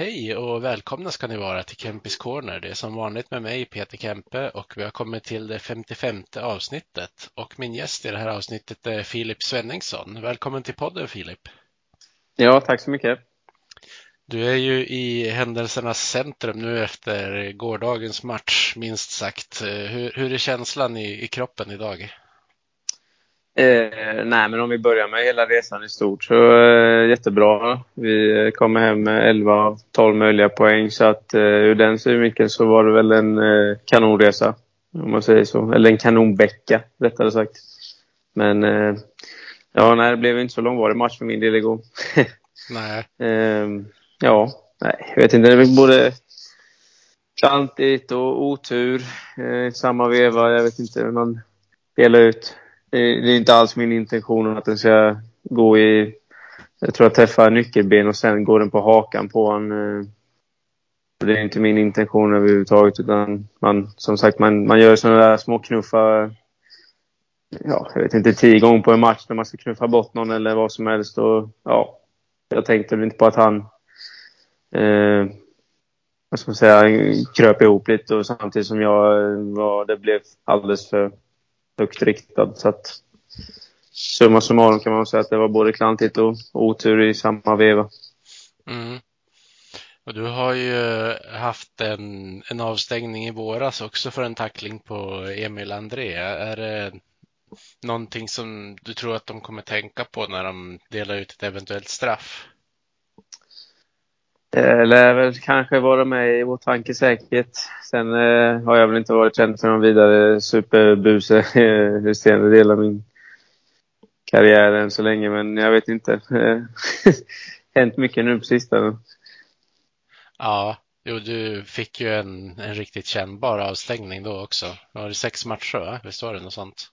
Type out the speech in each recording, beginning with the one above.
Hej och välkomna ska ni vara till Kempis Corner. Det är som vanligt med mig Peter Kempe och vi har kommit till det 55 avsnittet. Och min gäst i det här avsnittet är Filip Svenningsson. Välkommen till podden Filip. Ja, tack så mycket. Du är ju i händelsernas centrum nu efter gårdagens match, minst sagt. Hur, hur är känslan i, i kroppen idag? Eh, nej, men om vi börjar med hela resan i stort så eh, jättebra. Vi kom hem med 11 av 12 möjliga poäng så att eh, ur den synvinkeln så var det väl en eh, kanonresa. Om man säger så. Eller en kanonvecka rättare sagt. Men eh, ja, nej, det blev inte så långvarig match för min del igår. Nej. Ehm, ja, nej, jag vet inte. Det väl både klantigt och otur eh, i samma veva. Jag vet inte hur man delar ut. Eh, det, är inte alls min intention att den ska gå i... Jag tror jag träffar nyckelben och sen går den på hakan på honom. Eh, det är inte min intention överhuvudtaget utan man, som sagt, man, man gör sådana där små knuffar ja, jag vet inte, tio gånger på en match när man ska knuffa bort någon eller vad som helst. Och, ja, jag tänkte väl inte på att han eh, vad ska man säga, kröp ihop lite och samtidigt som jag eh, var, det blev alldeles för högt riktad. Så att summa summarum kan man säga att det var både klantigt och otur i samma veva. Mm. Och du har ju eh, haft en, en avstängning i våras också för en tackling på Emil André. Är det någonting som du tror att de kommer tänka på när de delar ut ett eventuellt straff? Det lär väl kanske vara med i vår tanke säkert. Sen eh, har jag väl inte varit känd för någon vidare superbuse eh, senare del av min karriär än så länge, men jag vet inte. Eh, hänt mycket nu på sistone. Ja, jo, du fick ju en, en riktigt kännbar avstängning då också. Var det sex matcher, va? Visst var det något sånt?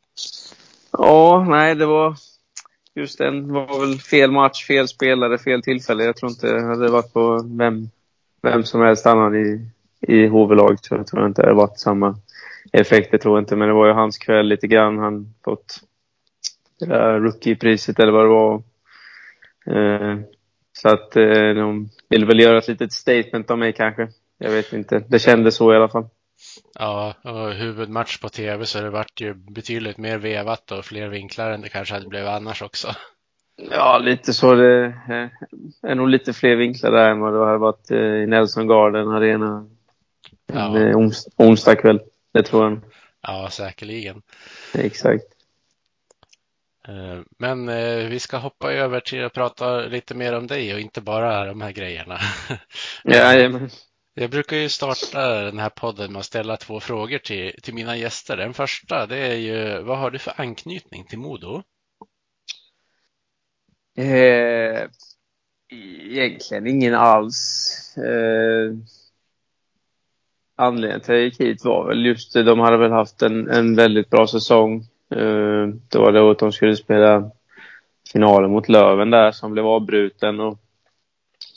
Ja, nej, det var just den var väl fel match, fel spelare, fel tillfälle. Jag tror inte det hade varit på vem, vem som helst annan i, i HV-laget. Så jag tror inte det hade varit samma effekt. Det tror jag inte. Men det var ju hans kväll lite grann. Han fått det där rookie-priset eller vad det var. Eh, så att eh, de ville väl göra ett litet statement av mig kanske. Jag vet inte. Det kändes så i alla fall. Ja, och huvudmatch på tv så det vart ju betydligt mer vevat och fler vinklar än det kanske hade blivit annars också. Ja, lite så. Det är nog lite fler vinklar där än vad det hade varit i Nelson Garden Arena Ja. en ons onsdag kväll. Det tror jag. Ja, säkerligen. Exakt. Eh, Men eh, vi ska hoppa över till att prata lite mer om dig och inte bara de här grejerna. Jajamän. Jag brukar ju starta den här podden med att ställa två frågor till, till mina gäster. Den första, det är ju vad har du för anknytning till Modo? Eh, egentligen ingen alls. Eh, anledningen till att jag gick hit var väl just det, de hade väl haft en, en väldigt bra säsong. Eh, det var då att de skulle spela finalen mot Löven där som blev avbruten. Och,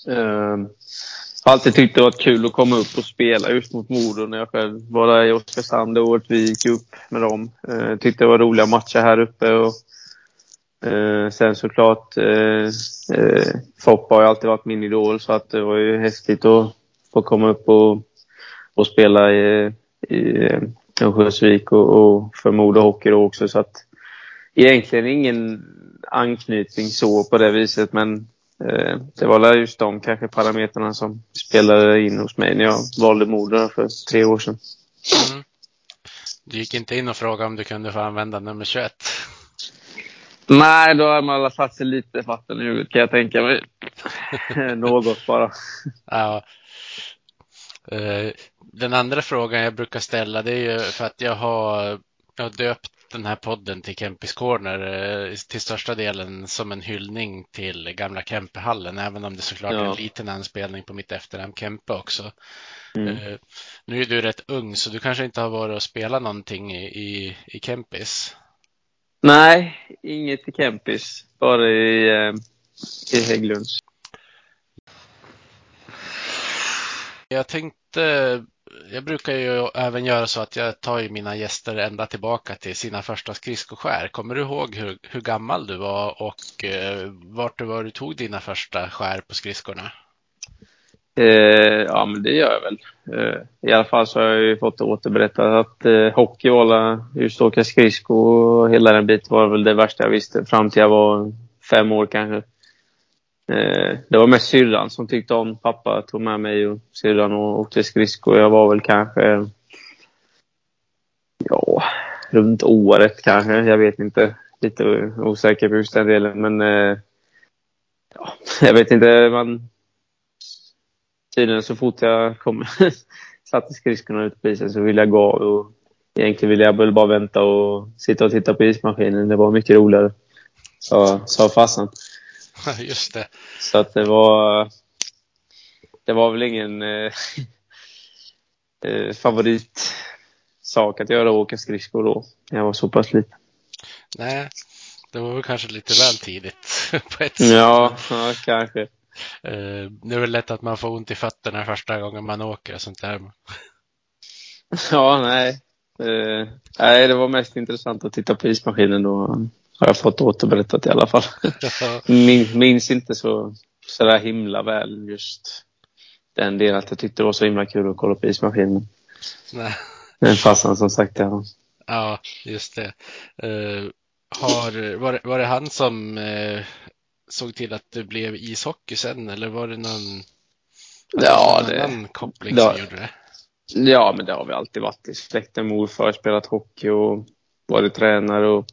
eh, alltid tyckt det varit kul att komma upp och spela just mot Modo när jag själv var där i Oskarshamn det året vi gick upp med dem. Eh, tyckte det var roliga matcher här uppe. Och, eh, sen såklart, eh, eh, Foppa har ju alltid varit min idol så att det var ju häftigt att få komma upp och, och spela i, i eh, Örnsköldsvik och, och för Modo Hockey då också. Så att egentligen ingen anknytning så på det viset men det var just de kanske parametrarna som spelade in hos mig när jag valde Modo för tre år sedan. Mm. Du gick inte in och frågade om du kunde få använda nummer 21? Nej, då har man alla satt sig lite vatten i huvudet kan jag tänka mig. Något bara. Ja. Eh, Den andra frågan jag brukar ställa det är ju för att jag har jag döpt den här podden till Kempis Corner eh, till största delen som en hyllning till gamla Kempehallen, även om det såklart är Ja. en liten anspelning på mitt efternamn Kempe också. Mm. Eh, Nu är du rätt ung, så du kanske inte har varit och spelat någonting i, i, i Kempis? Nej, inget i Kempis. Bara i, eh, i Hägglunds. Jag tänkte, jag brukar ju även göra så att jag tar ju mina gäster ända tillbaka till sina första skridskoskär. Kommer du ihåg hur, hur gammal du var och eh, vart du var du tog dina första skär på skridskorna? Eh, ja, men det gör jag väl. Eh, I alla fall så har jag ju fått återberättat att eh, hockey och alla- just åka skridskor och hela den biten var väl det värsta jag visste fram till jag var fem år kanske. Eh, det var mest syrran som tyckte om. Pappa tog med mig och syrran och åkte skridskor. Jag var väl kanske ja, runt året kanske. Jag vet inte. Lite osäker på just den delen men eh, ja, jag vet inte. Man, tydligen så fort jag kom, satte skridskorna ut på isen så ville jag gå av. Och egentligen ville jag väl bara vänta och sitta och titta på ismaskinen. Det var mycket roligare. Sa, sa farsan. Just det. Så att det var... Det var väl ingen eh, eh, favoritsak att göra åka skridskor då. Jag var så pass liten. Nej, det var väl kanske lite väl tidigt på ett sätt. Ja, ja kanske. Eh, Det är väl lätt att man får ont i fötterna första gången man åker och sånt där. Ja, nej. Eh, nej, det var mest intressant att titta på ismaskinen då. Har jag fått återberättat i alla fall. Min, minns inte så, så där himla väl just den delen att jag tyckte det var så himla kul att kolla på ismaskinen. Nej. Men farsan som sagt, ja. Ja, just det. Eh, har, var, det- var det han som eh, såg till att det blev ishockey sen eller var det någon, Ja, någon det- annan koppling det- som gjorde det? Ja, men det har vi alltid varit i släkten. Morfar har spelat hockey och varit tränare och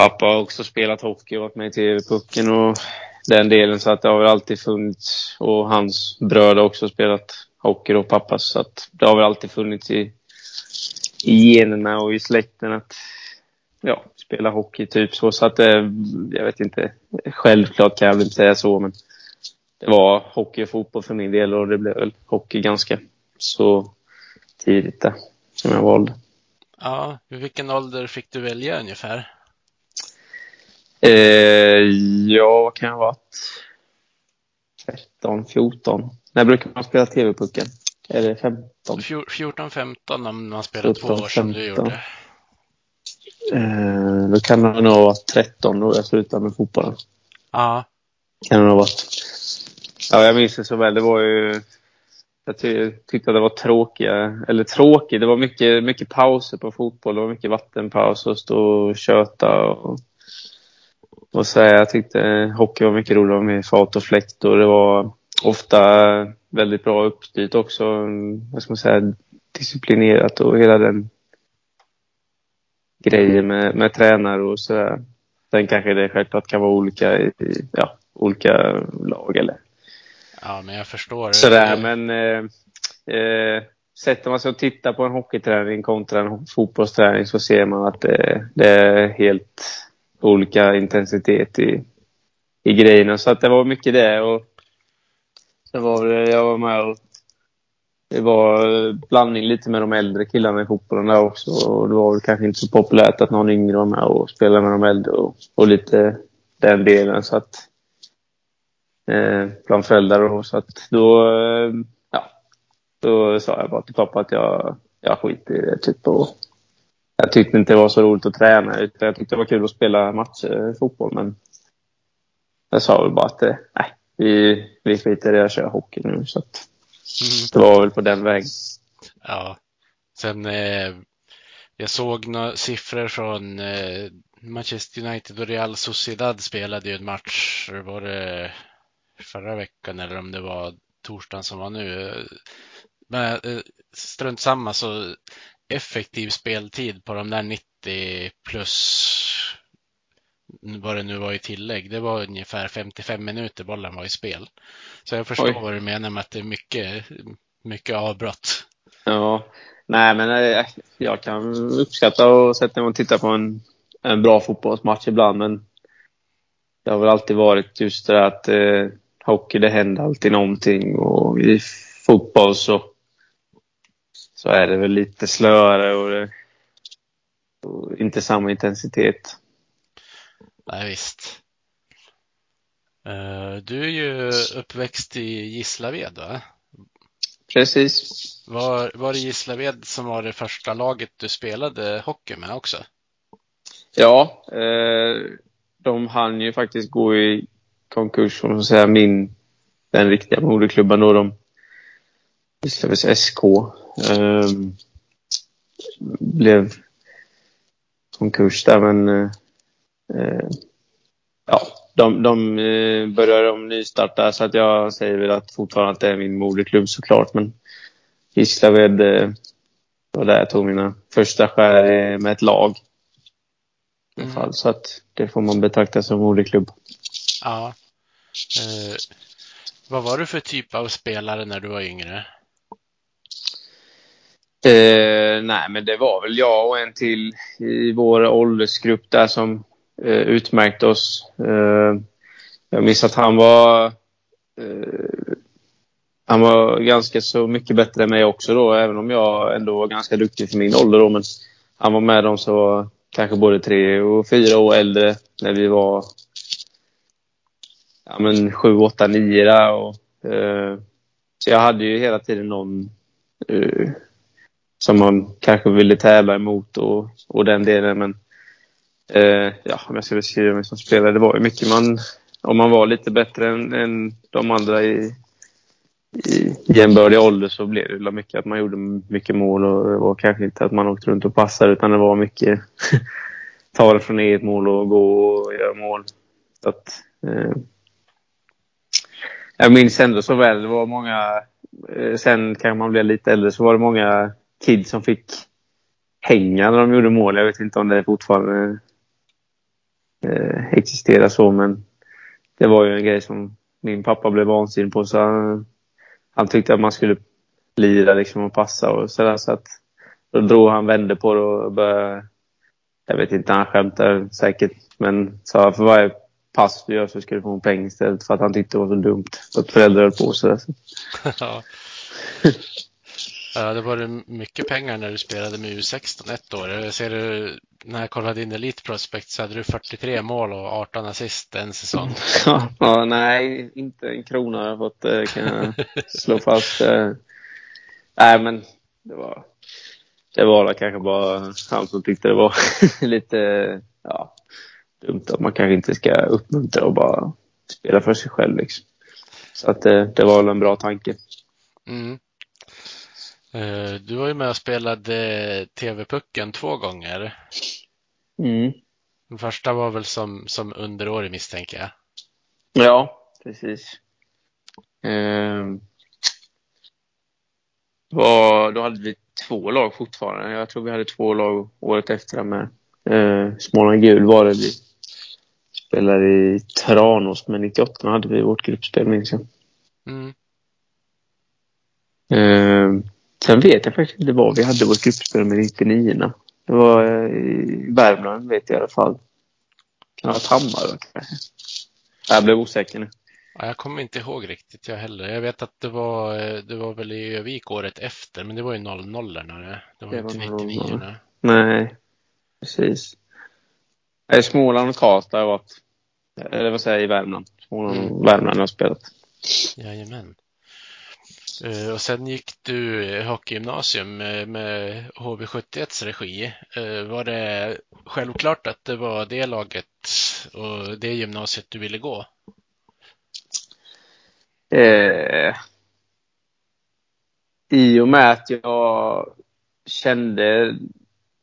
pappa har också spelat hockey och varit med i TV-pucken och den delen. Så att det har väl alltid funnits. Och hans bröder har också spelat hockey och pappas. Så att det har väl alltid funnits i, i generna och i släkten att ja, spela hockey typ så. Så att det, jag vet inte. Självklart kan jag väl inte säga så, men det var hockey och fotboll för min del och det blev väl hockey ganska så tidigt där, som jag valde. Ja, vid vilken ålder fick du välja ungefär? Eh, ja, vad kan jag ha varit? 13, 14. När brukar man spela TV-pucken? Är det 15? 14-15 om man spelar två 14, år som du 15. gjorde. Eh, då kan det nog ha varit 13 då jag slutade med fotbollen. Ja, Kan det nog ha varit. Ja, jag minns det så väl. Det var ju... Jag ty tyckte att det var tråkiga, eller tråkigt, det var mycket, mycket pauser på fotboll. Det var mycket vattenpaus och stå och köta och, och säga. Jag tyckte hockey var mycket roligare med fart och fläkt och det var ofta väldigt bra uppstyrt också. Vad ska man säga? Disciplinerat och hela den grejen med, med tränare och sådär. Sen kanske det självklart kan vara olika i, ja, olika lag eller ja, men jag förstår. sådär. Men eh, eh, sätter man sig och tittar på en hockeyträning kontra en fotbollsträning så ser man att det, det är helt olika intensitet i, i grejerna. Så att det var mycket det. Och sen var det, jag var med och det var eh, blandning lite med de äldre killarna i fotbollen där också. Och det var väl kanske inte så populärt att någon yngre var med och spelade med de äldre och, och lite den delen. Så att eh, bland föräldrar och så att då, eh, ja, då sa jag bara till pappa att jag, jag skiter i det typ och jag tyckte inte det var så roligt att träna utan jag tyckte det var kul att spela matcher eh, fotboll men jag sa väl bara att eh, nej, vi, vi skiter i det, köra kör hockey nu så att Mm. det var väl på den vägen. Ja. Sen eh, jag såg några siffror från eh, Manchester United och Real Sociedad spelade ju en match, var det förra veckan eller om det var torsdagen som var nu. Men eh, strunt samma så effektiv speltid på de där 90 plus vad det nu var i tillägg. Det var ungefär 55 minuter bollen var i spel. Så jag förstår Oj. vad du menar med att det är mycket, mycket avbrott. Ja, Nej, men eh, jag kan uppskatta att sätta mig och titta på en, en bra fotbollsmatch ibland, men det har väl alltid varit just det där att eh, hockey, det händer alltid någonting och i fotboll så, så är det väl lite slöare och, och inte samma intensitet. Nej, visst. Eh, Du är ju uppväxt i Gislaved, va? Precis. Var, var det Gislaved som var det första laget du spelade hockey med också? Ja, eh, de hann ju faktiskt gå i konkurs, om man säga, min, den riktiga moderklubben då, de Gislaveds SK. Eh, blev konkurs där, men eh, ja, de, de eh, började om nystart där, så att jag säger väl att fortfarande att det är min moderklubb såklart, men Gislaved eh, var där jag tog mina första skär eh, med ett lag. Alla fall, så att det får man betrakta som moderklubb. Ja. Eh, vad var du för typ av spelare när du var yngre? Eh, nej, men det var väl jag och en till i vår åldersgrupp där som eh, utmärkte oss. Eh, jag minns att han var eh, han var ganska så mycket bättre än mig också då, även om jag ändå var ganska duktig för min ålder då. Men han var med dem som var kanske både tre och fyra år äldre när vi var ja, men sju, åtta, nio där. Och, eh, så jag hade ju hela tiden någon eh, som man kanske ville tävla emot och, och den delen. Men eh, ja, om jag ska beskriva mig som spelare, det var ju mycket man... Om man var lite bättre än, än de andra i, i jämbördig ålder så blev det mycket att man gjorde mycket mål och det var kanske inte att man åkte runt och passade utan det var mycket ta det från eget mål och gå och göra mål. Så att, eh, jag minns ändå så väl, det var många, eh, sen kanske man blev lite äldre, så var det många kids som fick hänga när de gjorde mål. Jag vet inte om det fortfarande eh, existerar så, men det var ju en grej som min pappa blev vansinnig på. Så han, han tyckte att man skulle lira liksom och passa och sådär. Så att då drog han, vände på det och började... Jag vet inte, han skämtade säkert. Men sa för varje pass du gör så ska du få en peng istället för att han tyckte det var så dumt. Att föräldrar höll på sådär. ja. Ja, det var det mycket pengar när du spelade med U16 ett år. Jag ser du, när jag kollade in Elite Prospect så hade du 43 mål och 18 assist en säsong. Ja, ja, nej, inte en krona har jag fått, eh, kan jag slå fast. Eh, Nej, men det var, det var kanske bara han som tyckte det var lite ja, dumt att man kanske inte ska uppmuntra och bara spela för sig själv. Liksom. Så att det, det var väl en bra tanke. Mm. Eh, Du var ju med och spelade TV-pucken två gånger. Mm. Den första var väl som, som underårig misstänker jag. Ja, precis. Ehm. Var, då hade vi två lag fortfarande. Jag tror vi hade två lag året efter med. Ehm, Småland Gul var det. Vi spelade i Tranås, men 98 hade vi vårt gruppspel minns jag. Mm. Ehm, sen vet jag faktiskt inte vad vi hade vårt gruppspel med 99 Det var eh, i Värmland vet jag i alla fall. Kan ha varit Hammar kanske? Jag blev osäker nu. Ja, jag kommer inte ihåg riktigt jag heller. Jag vet att det var, eh, det var väl i Övik året efter, men det var ju 00 när det, det var Det inte var 99 00. när. Nej, precis. Småland och Karlstad har jag varit. Eller vad säger jag, i Värmland. Småland och Mm. Värmland har jag spelat. Jajamän. Eh, och sen gick du hockeygymnasium med, HV71s regi. Eh, var det självklart att det var det laget och det gymnasiet du ville gå? Eh, I och med att jag kände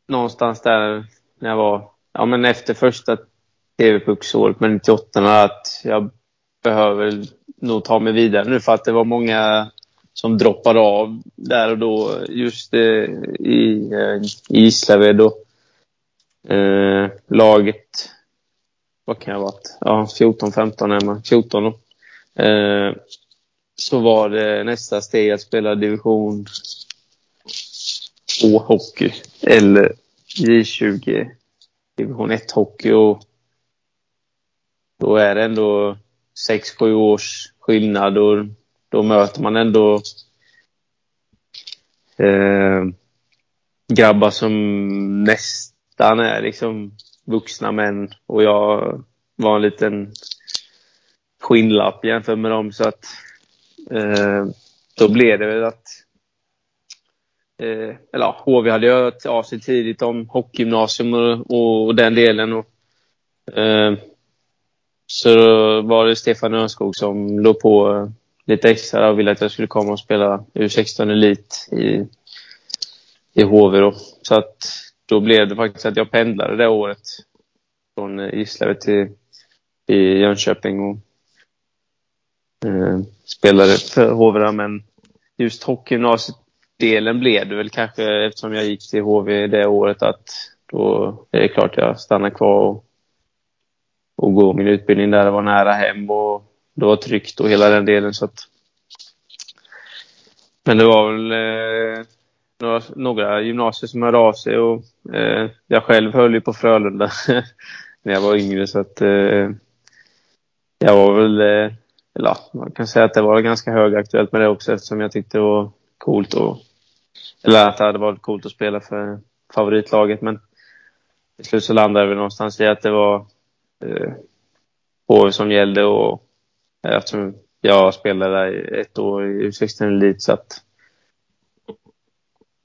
någonstans där när jag var, ja men efter första TV-pucksåret med 98 att jag behöver nog ta mig vidare nu för att det var många som droppade av där och då just eh, i, eh, i Gislaved och eh, laget, vad kan jag ha varit, ja 14-15 är man, 14 då. Eh, så var det nästa steg att spela division 2 hockey eller J20 division 1 hockey. Och då är det ändå 6-7 års skillnad och då möter man ändå eh, grabbar som nästan är liksom vuxna män och jag var en liten skinnlapp jämfört med dem så att eh, då blev det väl att eh, eller ja, HV hade hört av sig tidigt om hockeygymnasium och, och, den delen. Och, eh, så då var det Stefan Örnskog som låg på eh, lite extra och ville att jag skulle komma och spela U16 Elit i, i HV. Då. Så att då blev det faktiskt att jag pendlade det året från eh, Gislaved till i Jönköping och eh, spelade för HV. Men just hockeygymnasiedelen blev det väl kanske eftersom jag gick till HV det året att då är det klart jag stannar kvar och, och går min utbildning där. Det var nära hem och det var tryggt och hela den delen. Så att... Men det var väl eh, några, några gymnasier som hörde av sig och eh, jag själv höll ju på Frölunda när jag var yngre så att eh, jag var väl, eh, eller man kan säga att det var ganska högaktuellt med det också eftersom jag tyckte det var coolt och eller att det hade varit coolt att spela för favoritlaget. Men till slut så landade vi någonstans i att det var eh, HV som gällde och eftersom jag spelade ett år i U16 Elit så att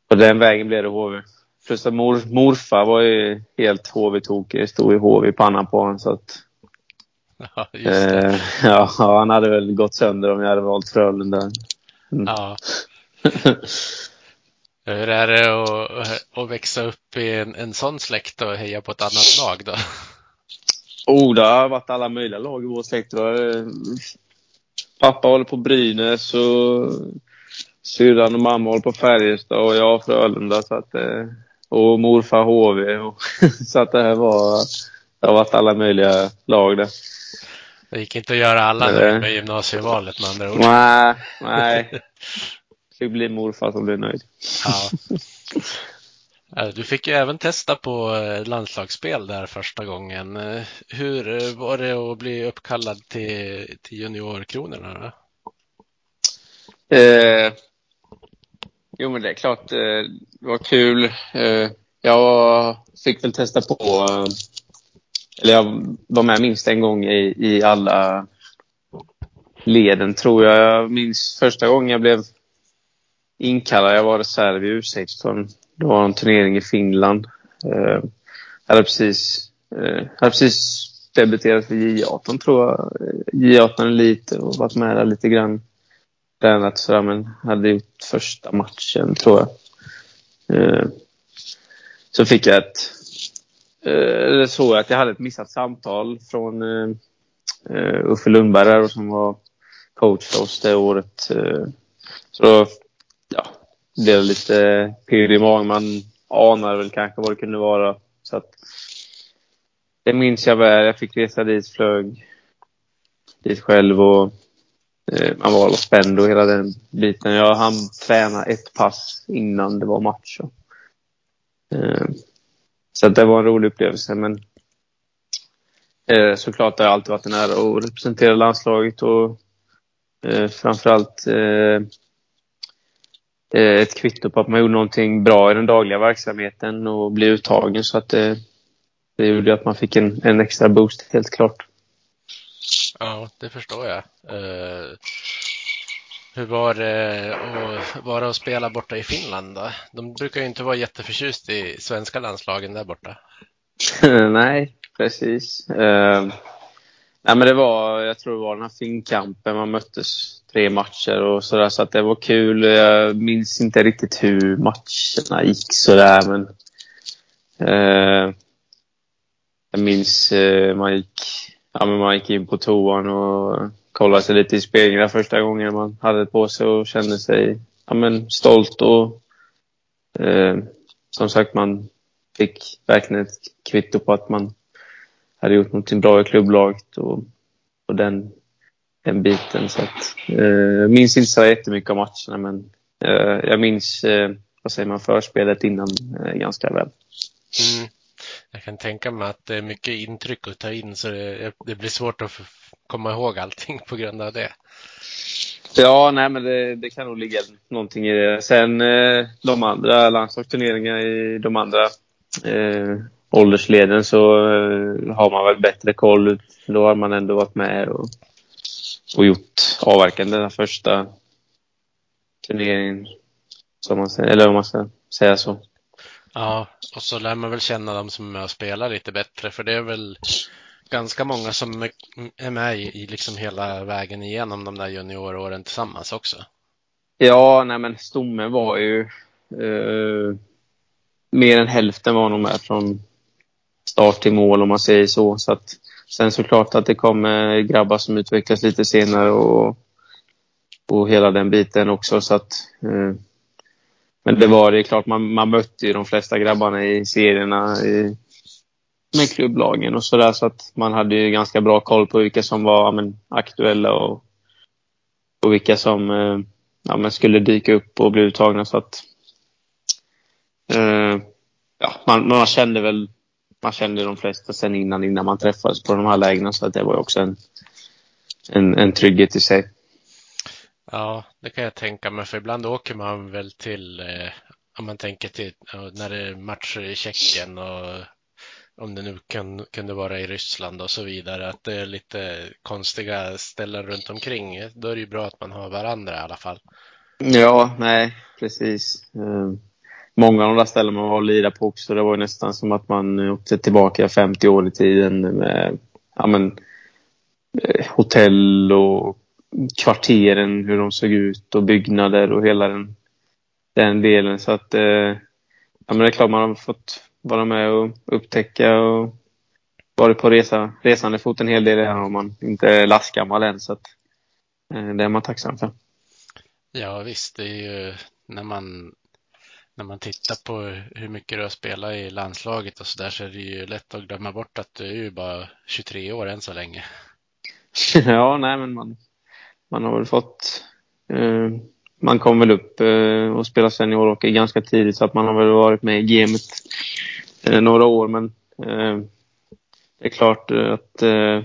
på den vägen blev det HV. Plus att mor, morfar var ju helt HV-tokig. Stod i HV i pannan på honom så att Ja, just eh, ja, han hade väl gått sönder om jag hade valt Frölunda. Mm. Ja. Hur är det att, att växa upp i en, en sån släkt och heja på ett annat lag då? Oh, det har varit alla möjliga lag i vår var, eh, Pappa håller på Brynäs och syrran och mamma håller på Färjestad och jag Frölunda. Så att, eh, och morfar HV. Och, så att det här var, det har varit alla möjliga lag där. Det gick inte att göra alla nöjda med gymnasievalet med andra ord. Nej, nej. Det fick bli morfar som blev nöjd. Ja. Eh, du fick ju även testa på eh, landslagsspel där första gången. Eh, hur var det att bli uppkallad till, till juniorkronorna? Då? Eh, jo, men det är klart. Eh, det var kul. Eh, jag fick väl testa på... Eller jag var med minst en gång i, i alla leden, tror jag. Jag minns första gången jag blev inkallad. Jag var reserv i U16. Det var en turnering i Finland. Eh, hade precis, eh, hade precis debuterat för J18, tror jag. J18 lite och varit med där lite grann tränat sådär, men hade gjort första matchen, tror jag. Eh, så fick jag ett... Eh, eller såg jag att jag hade ett missat samtal från eh, eh, Uffe Lundberg där, som var coach för oss det året. Så då, blev lite pirr i magen. Man anar väl kanske vad det kunde vara. Så att, det minns jag väl. Jag fick resa dit, flög dit själv och Eh, Man var spänd och hela den biten. Jag hann träna ett pass innan det var match. Så, eh, så att det var en rolig upplevelse. Men eh, såklart har jag alltid varit en ära att representera landslaget och eh, framförallt eh, ett kvitto på att man gjorde någonting bra i den dagliga verksamheten och blev uttagen. Så att det, det gjorde att man fick en, en extra boost, helt klart. Ja, det förstår jag. Eh, hur var det att vara och spela borta i Finland då? De brukar ju inte vara jätteförtjust i svenska landslagen där borta. Nej, precis. Uh, nej, men det var, jag tror det var den här finkampen. Man möttes tre matcher och sådär, så att det var kul. Jag minns inte riktigt hur matcherna gick sådär, men Eh, jag minns eh, man gick, ja, men man gick in på toan och kollade sig lite i spegeln där första gången man hade det på sig och kände sig ja, men stolt och eh, som sagt, man fick verkligen ett kvitto på att man hade gjort någonting bra i klubblaget och, och den, den biten. Så att, eh, jag minns inte så jättemycket av matcherna men eh, jag minns eh, vad säger man, förspelet innan eh, ganska väl. Mm. Jag kan tänka mig att det är mycket intryck att ta in så det, det blir svårt att komma ihåg allting på grund av det. Ja, nej men det, det kan nog ligga någonting i det. Sen eh, de andra landslagsturneringarna i de andra eh, åldersleden så eh, har man väl bättre koll. Då har man ändå varit med och, och gjort avverkan den första turneringen. Som man eller om man ska säga så. Ja, och så lär man väl känna dem som är med och spelar lite bättre för det är väl ganska många som är med i liksom hela vägen igenom de där junioråren tillsammans också. Ja, nej men stommen var ju eh, mer än hälften var nog med från start till mål om man säger så. så att, sen såklart att det kommer grabbar som utvecklas lite senare och, och hela den biten också. Så att, eh, men det var det klart, man, man mötte ju de flesta grabbarna i serierna i, med klubblagen och sådär. Så att man hade ju ganska bra koll på vilka som var men, aktuella och, och vilka som eh, ja, men skulle dyka upp och bli uttagna. Så att, eh, ja, man, man kände väl man kände de flesta sen innan, innan man träffades på de här lägena. Så att det var också en, en, en trygghet i sig. Ja, det kan jag tänka mig. För ibland åker man väl till, eh, om man tänker till när det är matcher i Tjeckien och om det nu kan, kunde vara i Ryssland och så vidare, att det är lite konstiga ställen runt omkring. Då är det ju bra att man har varandra i alla fall. Ja, nej, precis. Uh, många av de där ställena man var och lirade på också, det var ju nästan som att man eh, åkte tillbaka 50 år i tiden med ja, men, eh, hotell och kvarteren, hur de såg ut och byggnader och hela den, den delen. Så att, eh, ja men det är klart man har fått vara med och upptäcka och varit på resa, resande fot en hel del här om man inte är lastgammal än. Så att, eh, det är man tacksam för. Ja visst, det är ju när man när man tittar på hur mycket du har spelat i landslaget och så där så är det ju lätt att glömma bort att du är ju bara 23 år än så länge. ja, nej men man, man har väl fått eh, man kom väl upp eh, och spelade seniorhockey ganska tidigt så att man har väl varit med i gamet eh, några år men eh, det är klart eh, att eh,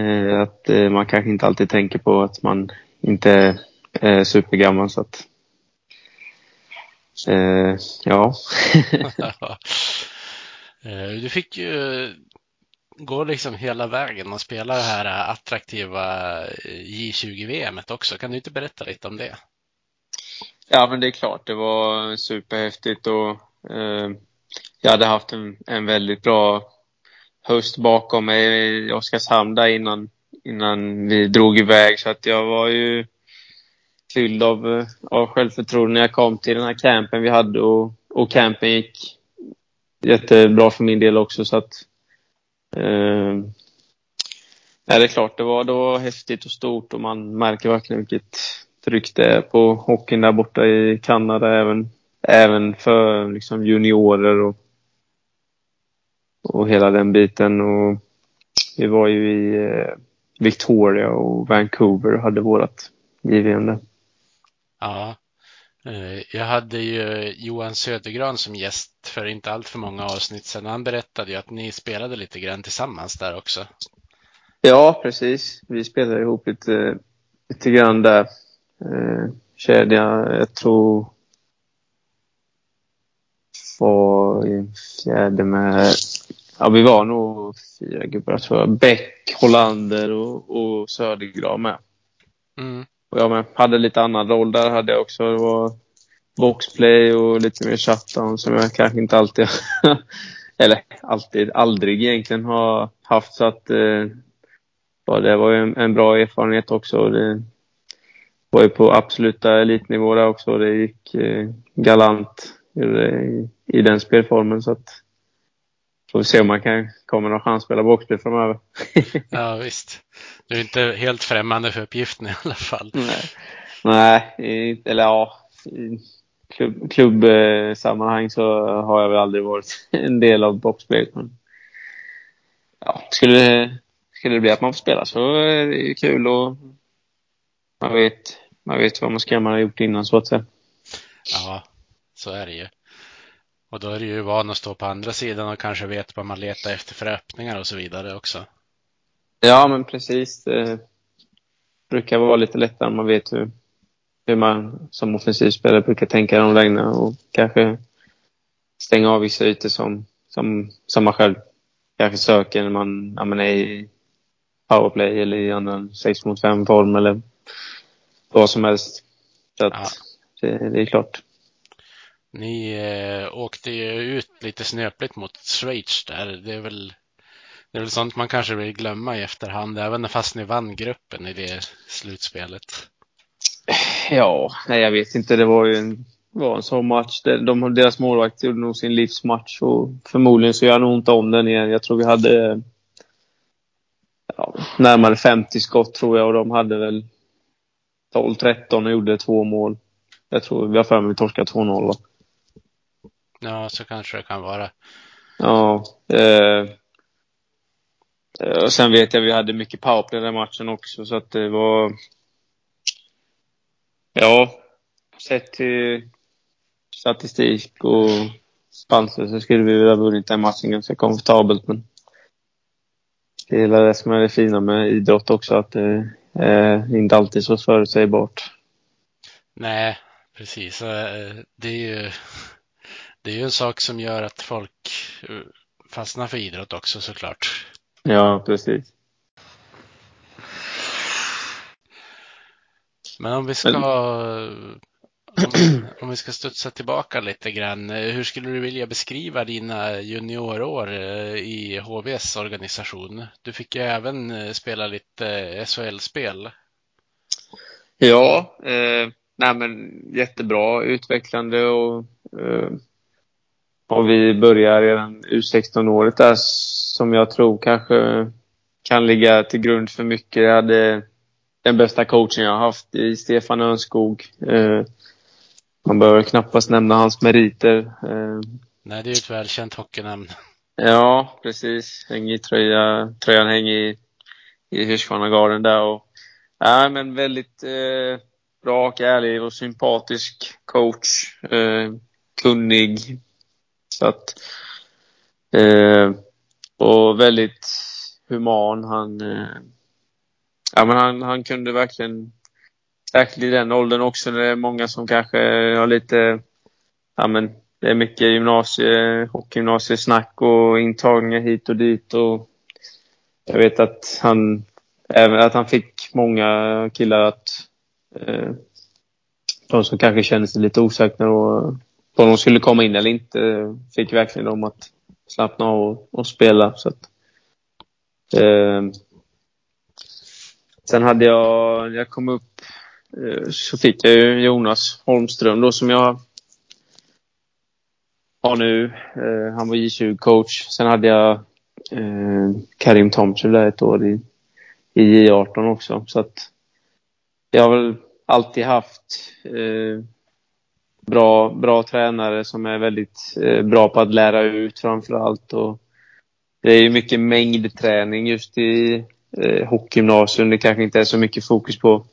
eh, att eh, man kanske inte alltid tänker på att man inte är eh, supergammal så att ja. du fick ju går liksom hela vägen och spelar det här attraktiva J20-VM också. Kan du inte berätta lite om det? Ja, men det är klart. Det var superhäftigt och eh, jag hade haft en, en väldigt bra höst bakom mig i Oskarshamn där innan, innan vi drog iväg. Så att jag var ju fylld av, eh, av självförtroende när jag kom till den här campen vi hade och, och campen gick jättebra för min del också. Så att Eh, ja, det är klart, det var, det var häftigt och stort och man märker verkligen vilket tryck det är på hockeyn där borta i Kanada även, även för liksom juniorer och, och hela den biten. Och vi var ju i eh, Victoria och Vancouver och hade vårat JVM där. Ja, Eh, jag hade ju Johan Södergran som gäst för inte allt för många avsnitt sedan. Han berättade ju att ni spelade lite grann tillsammans där också. Ja, precis. Vi spelade ihop lite, lite grann där. Eh, kedja, jag tror var i fjärde med, ja vi var nog fyra gubbar tror jag. Bäck, Hollander och, och Södergran med. Mm. Och jag med. Hade lite annan roll där hade jag också. Det var boxplay och lite mer shutdown som jag kanske inte alltid, eller alltid, aldrig egentligen har haft. Så att eh, det var ju en, en, bra erfarenhet också. Det var ju på absoluta elitnivå där också. Det gick eh, galant i, i, den spelformen. Så att får vi se om man kan komma någon chans att spela boxplay framöver. ja visst. Du är inte helt främmande för uppgiften i alla fall. Nej, Nej eller ja. I klubb, klubbsammanhang så har jag väl aldrig varit en del av boxplay. Men ja, skulle, skulle det bli att man får spela så är det kul och man vet, man vet vad man ska göra, man har gjort innan så att säga. Ja, så är det ju. Och då är det ju van att stå på andra sidan och kanske vet vad man letar efter för öppningar och så vidare också. Ja, men precis. Det brukar vara lite lättare om man vet hur, hur man som offensivspelare brukar tänka de lägena och kanske stänga av vissa ytor som, som, som man själv kanske söker när man, när man är i powerplay eller i annan 6 mot 5 form eller vad som helst. Så att Ja. det, det är klart. Ni eh, åkte ju ut lite snöpligt mot Schweiz där. Det är väl det är väl sånt man kanske vill glömma i efterhand, även fast ni vann gruppen i det slutspelet. Ja, nej jag vet inte. Det var ju en, var en sån match. De, de, deras målvakt gjorde nog sin livsmatch och förmodligen så gör han ont om den igen. Jag tror vi hade ja, närmare 50 skott tror jag och de hade väl 12-13 och gjorde två mål. Jag tror vi har för mig vi torskade 2-0? Ja, så kanske det kan vara. Ja. Eh, eh, och sen vet jag vi hade mycket powerplay den matchen också så att det var... Ja, sett till statistik och chanser så skulle vi väl ha vunnit den matchen ganska komfortabelt men det är det som är det fina med idrott också att det är inte alltid så förutsägbart. Nej, precis. Eh, Det är ju, det är ju en sak som gör att folk eh, fastnar för idrott också såklart. Ja, precis. Men om vi ska, om, om vi ska studsa tillbaka lite grann. eh, Hur skulle du vilja beskriva dina juniorår eh, i HVs organisation? Du fick ju även spela lite SHL-spel. Ja, eh, nej men jättebra, utvecklande och, eh, och vi börjar redan U16-året där som jag tror kanske kan ligga till grund för mycket. Jag hade den bästa coachen jag har haft i Stefan Örnskog. Eh, man behöver knappast nämna hans meriter. Eh, Nej, det är ju ett välkänt hockeynamn. Ja, precis. Hänger i tröja, tröjan hänger i, i Hirschkvarnagarden där. Och, ja, men väldigt eh, rak, ärlig och sympatisk coach. Eh, kunnig. Så att, eh, och väldigt human. Han, eh, ja, men han, han kunde verkligen, särskilt i den åldern också, när det är många som kanske har lite, ja men det är mycket gymnasie, hockeygymnasiesnack och intagningar hit och dit och jag vet att han, även att han fick många killar att, eh, de som kanske känner sig lite osäkra och om de skulle komma in eller inte, fick verkligen dem att slappna av och, och spela. Så att, eh, sen hade jag, när jag kom upp, eh, så fick jag ju Jonas Holmström då som jag har nu. Eh, han var J20-coach. Sen hade jag eh, Karim Tomtjev där ett år i, i J18 också. Så att jag har väl alltid haft eh, bra, bra tränare som är väldigt eh, bra på att lära ut framför allt. Och det är ju mycket mängdträning just i eh, hockeygymnasium. Det kanske inte är så mycket fokus på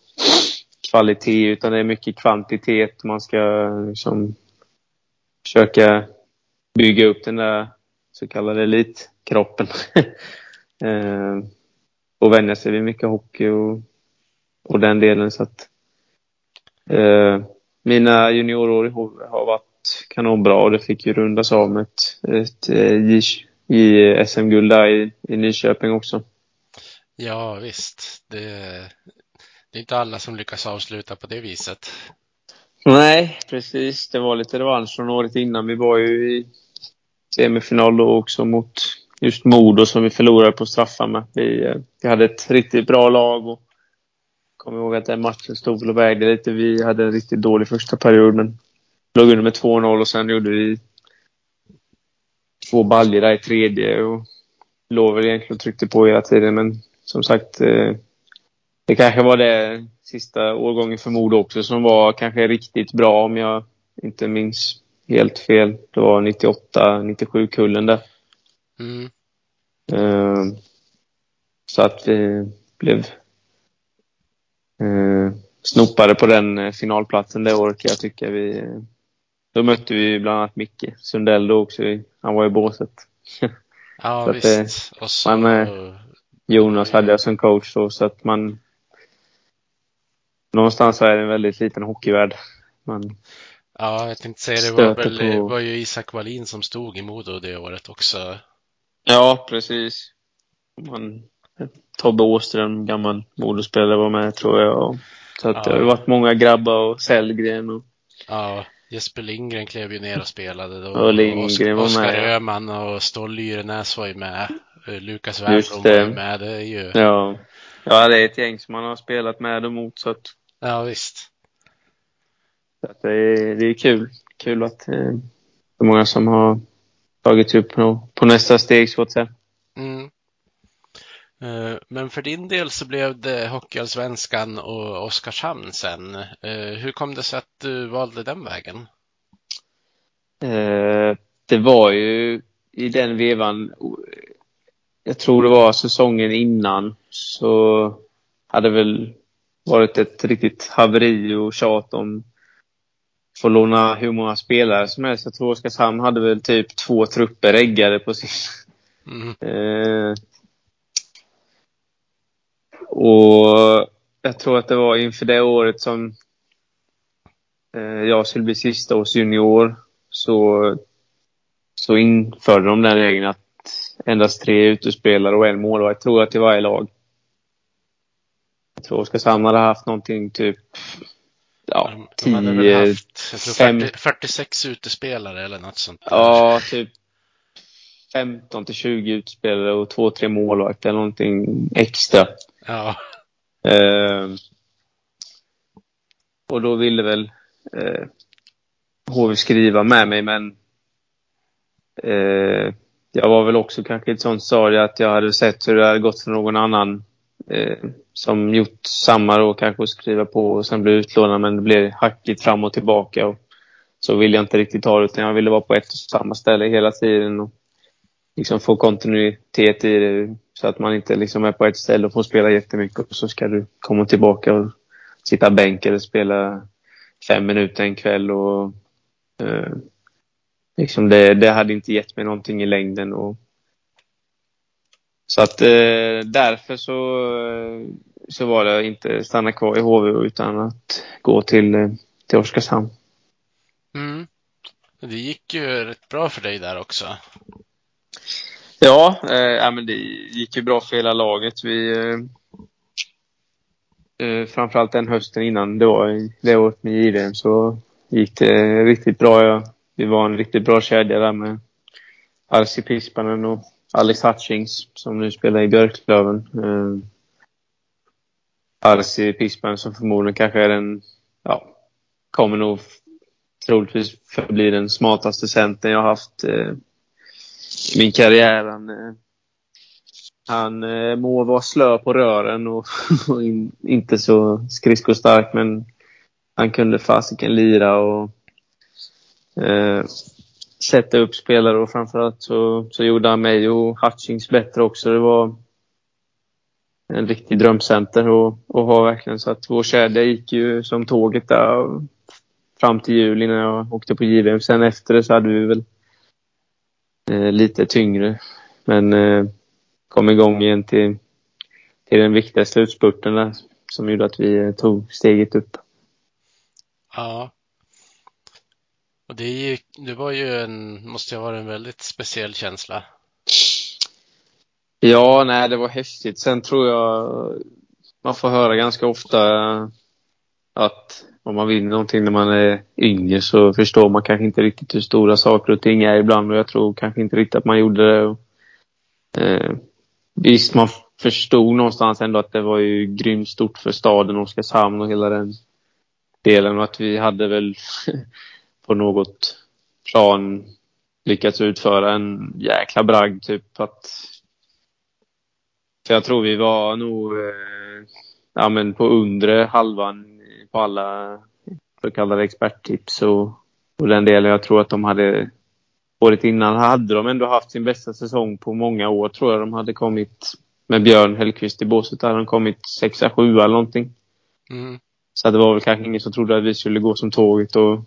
kvalitet utan det är mycket kvantitet. Man ska liksom försöka bygga upp den där så kallade elitkroppen. eh, och vänja sig vid mycket hockey och, och den delen. Så att, eh, mina juniorår i HV har varit kanonbra och det fick ju rundas av med ett, ett, ett i SM-guld där i, i Nyköping också. Ja, visst. Det, det är inte alla som lyckas avsluta på det viset. Nej, precis. Det var lite revansch från året innan. Vi var ju i semifinal då också mot just Modo som vi förlorade på straffar med. Vi, eh, vi hade ett riktigt bra lag och kommer ihåg att den matchen stod och vägde lite. Vi hade en riktigt dålig första period men låg under med 2-0 och sen gjorde vi två baljor där i tredje och låg väl egentligen och tryckte på hela tiden men som sagt eh, det kanske var det sista årgången för Modo också som var kanske riktigt bra om jag inte minns helt fel. Det var 98, 97 kullen där. Mm. Eh, så att vi blev eh, snopade på den eh, finalplatsen det året jag tycka. Vi, då mötte vi bland annat Micke Sundell då också. Han var i båset. Ja, Så att, visst. Och så, man, eh, Jonas hade jag som coach då, så att man... Någonstans är det en väldigt liten hockeyvärld. Man, ja, jag tänkte säga det var, väl, på- var ju Isak Wallin som stod i Modo det året också. ja, precis. Man, Tobbe Åström, gammal Modospelare, var med tror jag. Så att det har Ja. varit många grabbar och Sellgren och Ja, Jesper Lindgren klev ju ner och spelade då. Och Lindgren var Oskar med, ja. Öhman och Ståhl Lyrenäs var ju med. Lukas Wernbloom var ju med. Det är ju, ja. Ja, det är ett gäng som man har spelat med och mot så att, ja visst. så att det, är, det är kul. Kul att eh, det är många som har tagit upp på, på nästa steg så att säga. Mm. Eh, Men för din del så blev det Hockeyallsvenskan och Oskarshamn sen. Eh, Hur kom det sig att du valde den vägen? Eh, det var ju i den vevan, jag tror det var säsongen innan, så hade väl varit ett riktigt haveri och tjat om få låna hur många spelare som helst. Jag tror Oskarshamn hade väl typ två trupper äggade på sin... Mm. Och jag tror att det var inför det året som eh, jag skulle bli sista års junior så, så införde de den regeln att endast tre utespelare och en målvakt tror jag till varje lag. Jag tror Oskarshamn hade haft någonting typ ja, De, de hade haft jag tror fem- 40, 46 utespelare eller något sånt. där. ja, typ 15 till 20 utespelare och två, tre målvakter eller någonting extra. Ja. Eh, och då ville väl eh, HV skriva med mig, men eh, jag var väl också kanske i ett sånt stadie att jag hade sett hur det hade gått för någon annan eh, som gjort samma då kanske att skriva på och sen bli utlånad, men det blev hackigt fram och tillbaka. Och så ville jag inte riktigt ha det, utan jag ville vara på ett och samma ställe hela tiden. Och liksom få kontinuitet i det så att man inte liksom är på ett ställe och får spela jättemycket och så ska du komma tillbaka och sitta bänk eller spela fem minuter en kväll och eh, liksom det, det hade inte gett mig någonting i längden och så att eh, därför så, eh, så var det inte stanna kvar i HV utan att gå till, eh, till Oskarshamn. Mm. Det gick ju rätt bra för dig där också. Ja, eh, men det gick ju bra för hela laget. Vi, eh, eh framförallt den hösten innan det var i- det året med JVM så gick det riktigt bra. Ja. Vi var en riktigt bra kedja där med Arsi Pispanen och Alex Hutchings som nu spelar i Björklöven. Eh, Arsi Pispanen som förmodligen kanske är den, ja, kommer nog troligtvis förbli den smartaste centern jag haft eh, min karriär. Han, eh, han eh, må vara slö på rören och, och in, inte så skridskostark men han kunde fasiken lira och eh, sätta upp spelare och framförallt så, så gjorde han mig och Hutchings bättre också. Det var en riktig drömcenter och, och ha verkligen så att vår kedja gick ju som tåget där fram till juli när jag åkte på JVM. Sen efter det så hade vi väl lite tyngre. Men eh, kom igång igen till, till den viktiga slutspurten där som gjorde att vi eh, tog steget upp. Ja. Och det, gick, det var ju en, måste ju ha varit en väldigt speciell känsla. Ja, nej, det var häftigt. Sen tror jag man får höra ganska ofta att om man vinner någonting när man är yngre så förstår man kanske inte riktigt hur stora saker och ting är ibland och jag tror kanske inte riktigt att man gjorde det. Och, eh, visst, man förstod någonstans ändå att det var ju grymt stort för staden Oskarshamn och hela den delen och att vi hade väl på något plan lyckats utföra en jäkla bragd typ att för jag tror vi var nog eh, ja, men på undre halvan på alla så kallade experttips och, och den delen. Jag tror att de hade året innan hade de ändå haft sin bästa säsong på många år tror jag. De hade kommit med Björn Hellkvist i båset. Där hade de kommit sexa, sjua eller någonting. Mm. Så det var väl kanske ingen som trodde att vi skulle gå som tåget och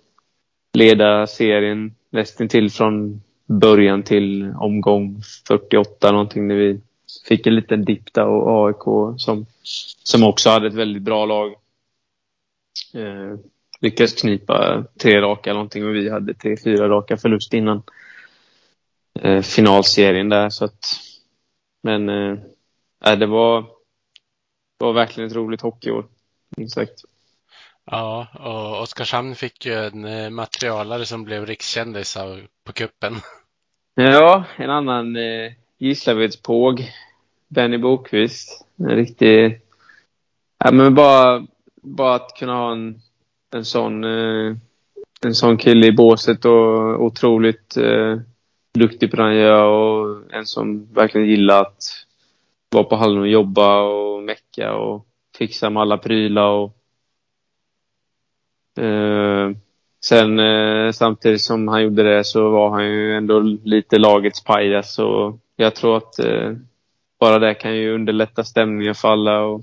leda serien nästintill från början till omgång 48 någonting när vi fick en liten dipp där och AIK som, som också hade ett väldigt bra lag. Eh, lyckades knipa tre raka någonting och vi hade tre, fyra raka förlust innan eh, finalserien där. Så att, men eh, det var, det var verkligen ett roligt hockeyår. Minst sagt. Ja, och Oskarshamn fick ju en eh, materialare som blev rikskändis på kuppen. Ja, en annan eh, Gislavedspåg. Benny Bokvist. En riktig... Ja, men bara, bara att kunna ha en, en sån eh, en sån kille i båset och otroligt eh, duktig på det han gör och en som verkligen gillar att vara på hallen och jobba och mecka och fixa med alla prylar och eh, Sen eh, samtidigt som han gjorde det så var han ju ändå lite lagets pajas så jag tror att eh, bara det kan ju underlätta stämningen för alla och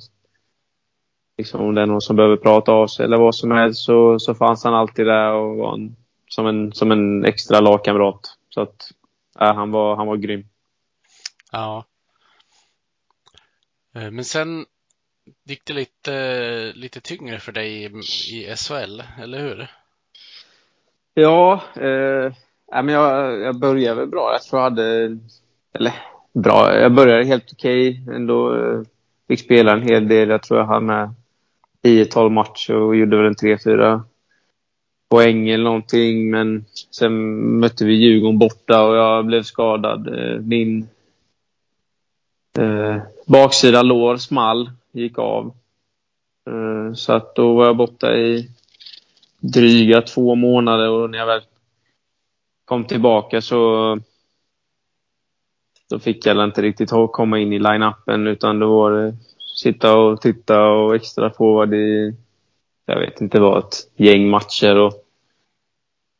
liksom om det är någon som behöver prata av sig eller vad som helst så, så fanns han alltid där och var en, som, en, som en extra lagkamrat. Så att äh, han, var, han var grym. Ja. Eh, men sen gick det lite, lite tyngre för dig i, i SHL, eller hur? Ja, eh, men jag, jag började väl bra. Jag tror jag hade, eller bra, jag började helt okej ändå. Eh, fick spela en hel del. Jag tror jag hann med 10-12 matcher och gjorde väl en 3-4 poäng eller någonting. Men sen mötte vi Djurgården borta och jag blev skadad. Eh, min eh, baksida lår small, gick av. Eh, så att då var jag borta i dryga två månader och när jag väl kom tillbaka så då fick jag inte riktigt komma in i line-upen utan då var det sitta och titta och extra forward i, jag vet inte vad, ett gäng matcher. Och,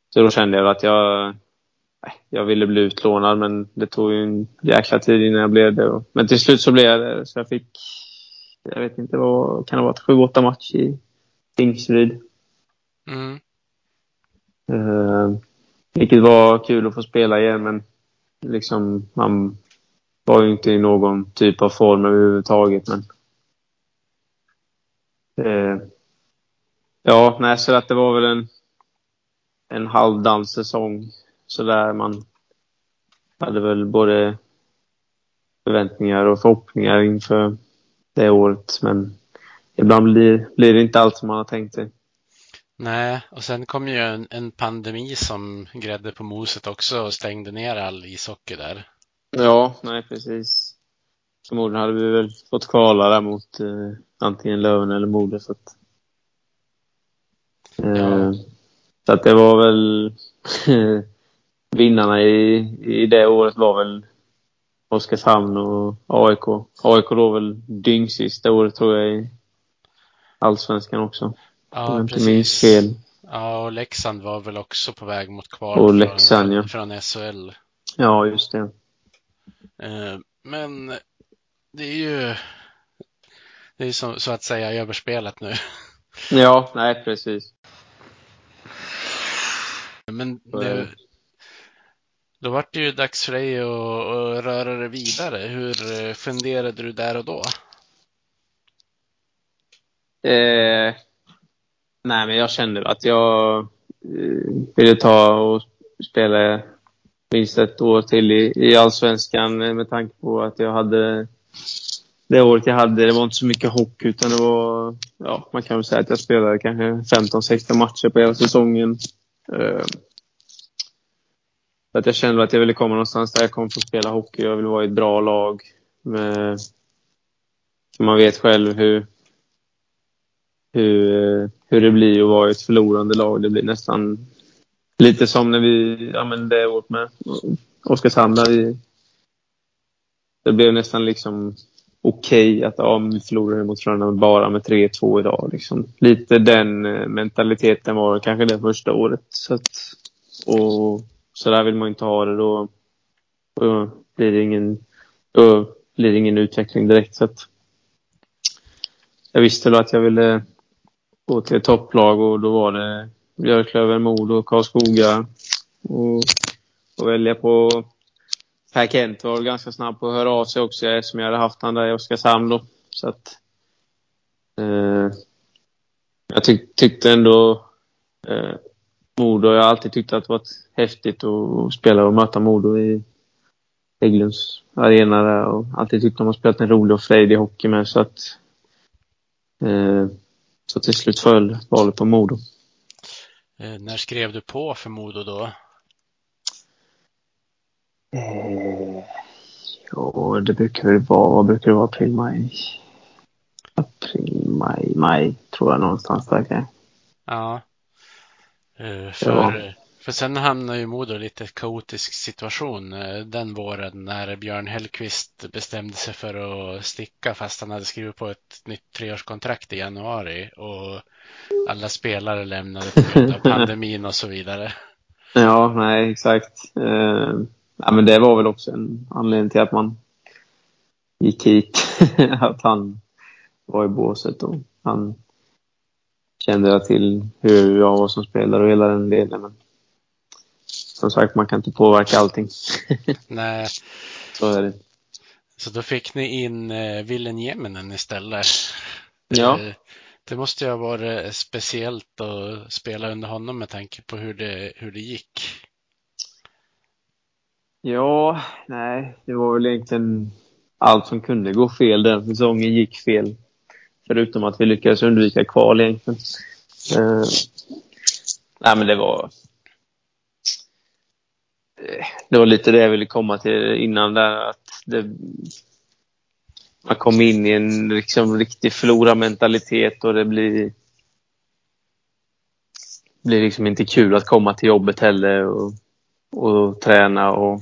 så då kände jag att jag, jag ville bli utlånad men det tog ju en jäkla tid innan jag blev det. Men till slut så blev jag det. Så jag fick, jag vet inte vad, kan det vara, sju, åtta matcher i Tingsryd. Mm. Uh, vilket var kul att få spela igen men liksom man var ju inte i någon typ av form överhuvudtaget. Men, uh, ja, nej, så att det var väl en, en halvdan säsong sådär. Man hade väl både förväntningar och förhoppningar inför det året. Men ibland blir, blir det inte allt som man har tänkt sig. Nej, och sen kom ju en, en pandemi som grädde på moset också och stängde ner all ishockey där. Ja, nej precis. Förmodligen hade vi väl fått kvala där mot eh, antingen Löven eller Modo. Så att, eh, ja. så att det var väl vinnarna i, i det året var väl Oskarshamn och AIK. AIK då väl dyngsist det året tror jag i Allsvenskan också. Ja, inte minns fel. Ja, och Leksand var väl också på väg mot kval och Leksand, ja. från SHL. Ja, just det. Eh, men det är ju det är så, så att säga överspelat nu. Ja, nej precis. Men det, då var det ju dags för dig att, att röra dig vidare. Hur eh, funderade du där och då? Eh, Nej, men jag kände att jag eh, ville ta och spela minst ett år till i, i Allsvenskan med tanke på att jag hade det året jag hade, det var inte så mycket hockey utan det var, ja, man kan väl säga att jag spelade kanske 15-16 matcher på hela säsongen. Uh, att jag kände att jag ville komma någonstans där jag kom för att spela hockey. Jag vill vara i ett bra lag. Med, man vet själv hur, hur, eh, hur det blir att vara i ett förlorande lag. Det blir nästan lite som när vi, ja men det året med Oskarshamn där vi, det blev nästan liksom okej okay att ja, vi förlorade mot Frölunda bara med 3-2 idag. Liksom. Lite den eh, mentaliteten var kanske det första året. Så, att, och så där vill man inte ha det. Då, då blir det ingen, då blir det ingen utveckling direkt. Så att, jag visste då att jag ville gå till ett topplag och då var det Björklöven, Modo, Karlskoga. Och, och välja på Per Kent var ganska snabb på att höra av sig också eftersom jag hade haft han där i Oskarshamn då. Så att, eh, jag tyck, tyckte ändå eh, Modo, jag har alltid tyckt att det varit häftigt att spela och möta Modo i Hägglunds arena där och alltid tyckt de har spelat en rolig och frejdig hockey med så att eh, så till slut föll valet på Modo. Eh, när skrev du på för Modo då? Eh, ja, det brukar väl vara, vad brukar det vara, april, maj? April, maj, maj tror jag någonstans där kan Ja. Eh, för, för sen hamnade ju Modo i lite kaotisk situation eh, den våren när Björn Hellqvist bestämde sig för att sticka fast han hade skrivit på ett nytt treårskontrakt i januari och alla spelare lämnade på grund av pandemin och så vidare. Ja, nej, exakt. Eh, ja, men det var väl också en anledning till att man gick hit. att han var i båset och han kände jag till hur jag var som spelare och hela den delen. Men som sagt, man kan inte påverka allting. Nej. Så är det. Så då fick ni in eh, Willen Jemenen istället. Ja. Eh, Det måste ju ha varit speciellt att spela under honom med tanke på hur det, hur det gick. Ja, nej, det var väl egentligen allt som kunde gå fel den säsongen gick fel. Förutom att vi lyckades undvika kval egentligen. Eh, nej, men det var... eh, Det var lite det jag ville komma till innan där. Att det, man kom in i en liksom, riktig förlorarmentalitet och det blir blir liksom inte kul att komma till jobbet heller och, och träna och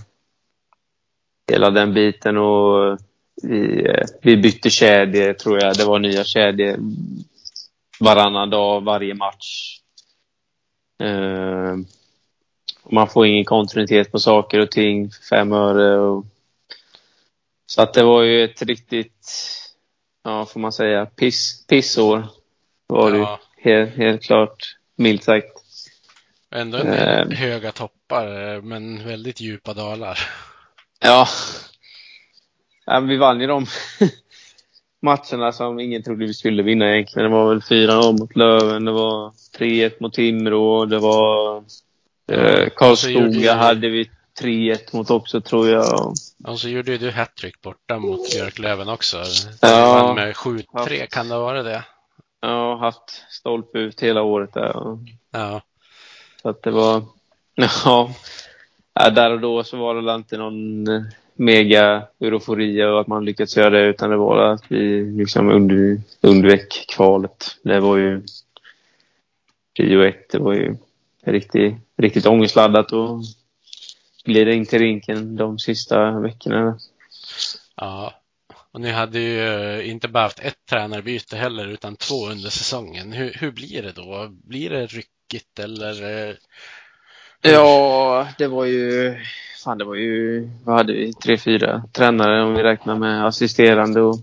hela den biten. Och vi, vi bytte kedjor, tror jag. Det var nya kedjor varannan dag, varje match. Eh, man får ingen kontinuitet på saker och ting fem öre. Och, så att det var ju ett riktigt, ja, får man säga, piss, pissår. Var det. Ja. Helt, helt klart, milt sagt. Ändå en Eh. höga toppar, men väldigt djupa dalar. Ja. ja vi vann ju de matcherna som ingen trodde vi skulle vinna egentligen. Det var väl 4-0 mot Löven, det var 3-1 mot Timrå, det var eh, Karlskoga hade vi 3-1 mot också tror jag. Och så gjorde ju du hattrick borta mot Björklöven också. Ja. Med 7-3, kan det vara det? Har haft stolpe ut hela året där. Ja så att det var, ja. ja. Där och då så var det väl inte någon eh, mega eufori och att man lyckats göra det utan det var att vi liksom undvek kvalet. Det var ju prio ett. Det var ju riktigt, riktigt ångestladdat och glida in till rinken de sista veckorna. ja. Och ni hade ju eh, inte bara haft ett tränarbyte heller, utan två under säsongen. Hur, hur blir det då? Blir det ryck? Ryckigt eller? eh, Ja, det var ju... Fan, det var ju... Vad hade vi? Tre, fyra tränare om vi räknar med assisterande och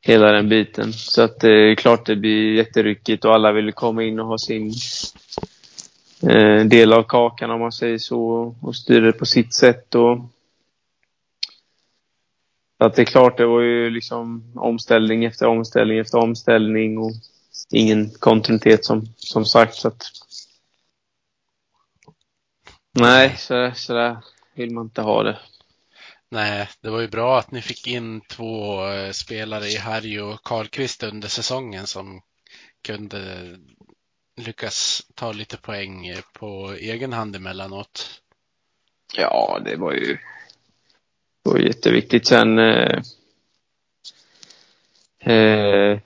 hela den biten. Så att det är klart det blir jätteryckigt och alla vill komma in och ha sin eh, del av kakan om man säger så och styra det på sitt sätt. Och, så att det är klart, det var ju liksom omställning efter omställning efter omställning och ingen kontinuitet som, som sagt. Så att, Nej, så, så där vill man inte ha det. Nej, det var ju bra att ni fick in två eh, spelare i Harry och Karlqvist under säsongen som kunde lyckas ta lite poäng eh, på egen hand emellanåt. Ja, det var ju, det var jätteviktigt. Sen eh, eh,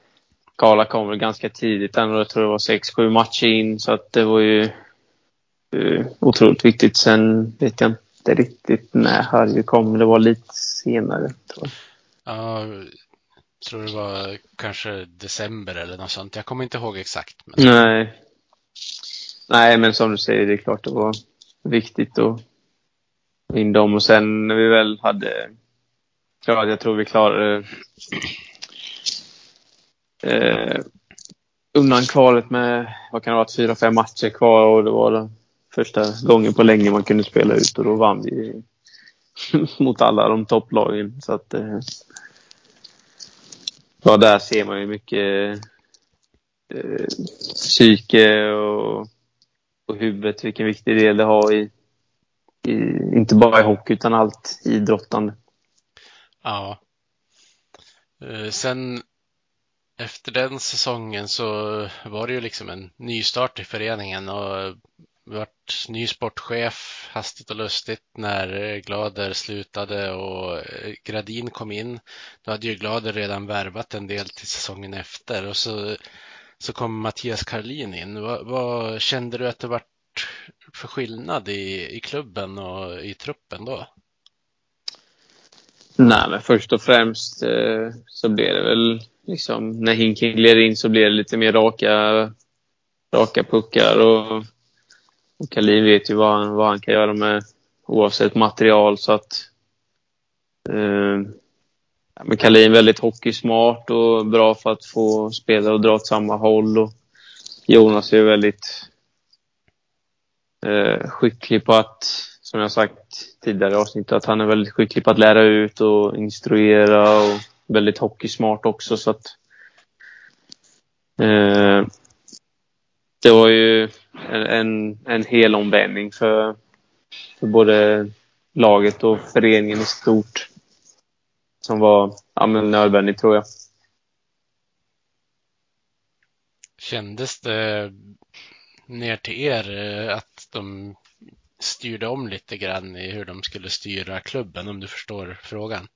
Karla kom väl ganska tidigt ändå. Jag tror det var sex, sju matcher in. Så att det var ju eh, otroligt viktigt. Sen vet jag inte riktigt när Harry kom. Det var lite senare. Tror jag. Ja, jag tror det var kanske december eller något sånt. Jag kommer inte ihåg exakt. Men... Nej. Nej, men som du säger, det är klart det var viktigt att in dem. Och sen när vi väl hade klart, jag tror vi klarade eh, undan kvalet med, vad kan det ha varit, fyra, fem matcher kvar och det var den första gången på länge man kunde spela ut och då vann vi mot alla de topplagen. Så att, eh, ja, där ser man ju mycket eh, psyke och, och huvudet, vilken viktig del det har i, i, inte bara i hockey utan allt idrottande. Ja. Eh, sen efter den säsongen så var det ju liksom en nystart i föreningen och vart ny sportchef hastigt och lustigt när Glader slutade och eh, Gradin kom in. Då hade ju Glader redan värvat en del till säsongen efter och så, så kom Mattias Karlin in. Vad, vad kände du att det vart för skillnad i, i klubben och i truppen då? Nej, men först och främst eh, så blev det väl liksom när hinken gled in så blev det lite mer raka, raka puckar och, och Kalin vet ju vad han, vad han kan göra med oavsett material så att eh, men Kalin är väldigt hockeysmart och bra för att få spelare att dra åt samma håll och Jonas är väldigt eh, skicklig på att, som jag sagt tidigare i avsnittet, att han är väldigt skicklig på att lära ut och instruera och väldigt hockeysmart också så att eh, det var ju en, en, en hel omvändning för, för både laget och föreningen i stort som var ja, men nödvändigt tror jag. Kändes det ner till er eh, att de styrde om lite grann i hur de skulle styra klubben om du förstår frågan?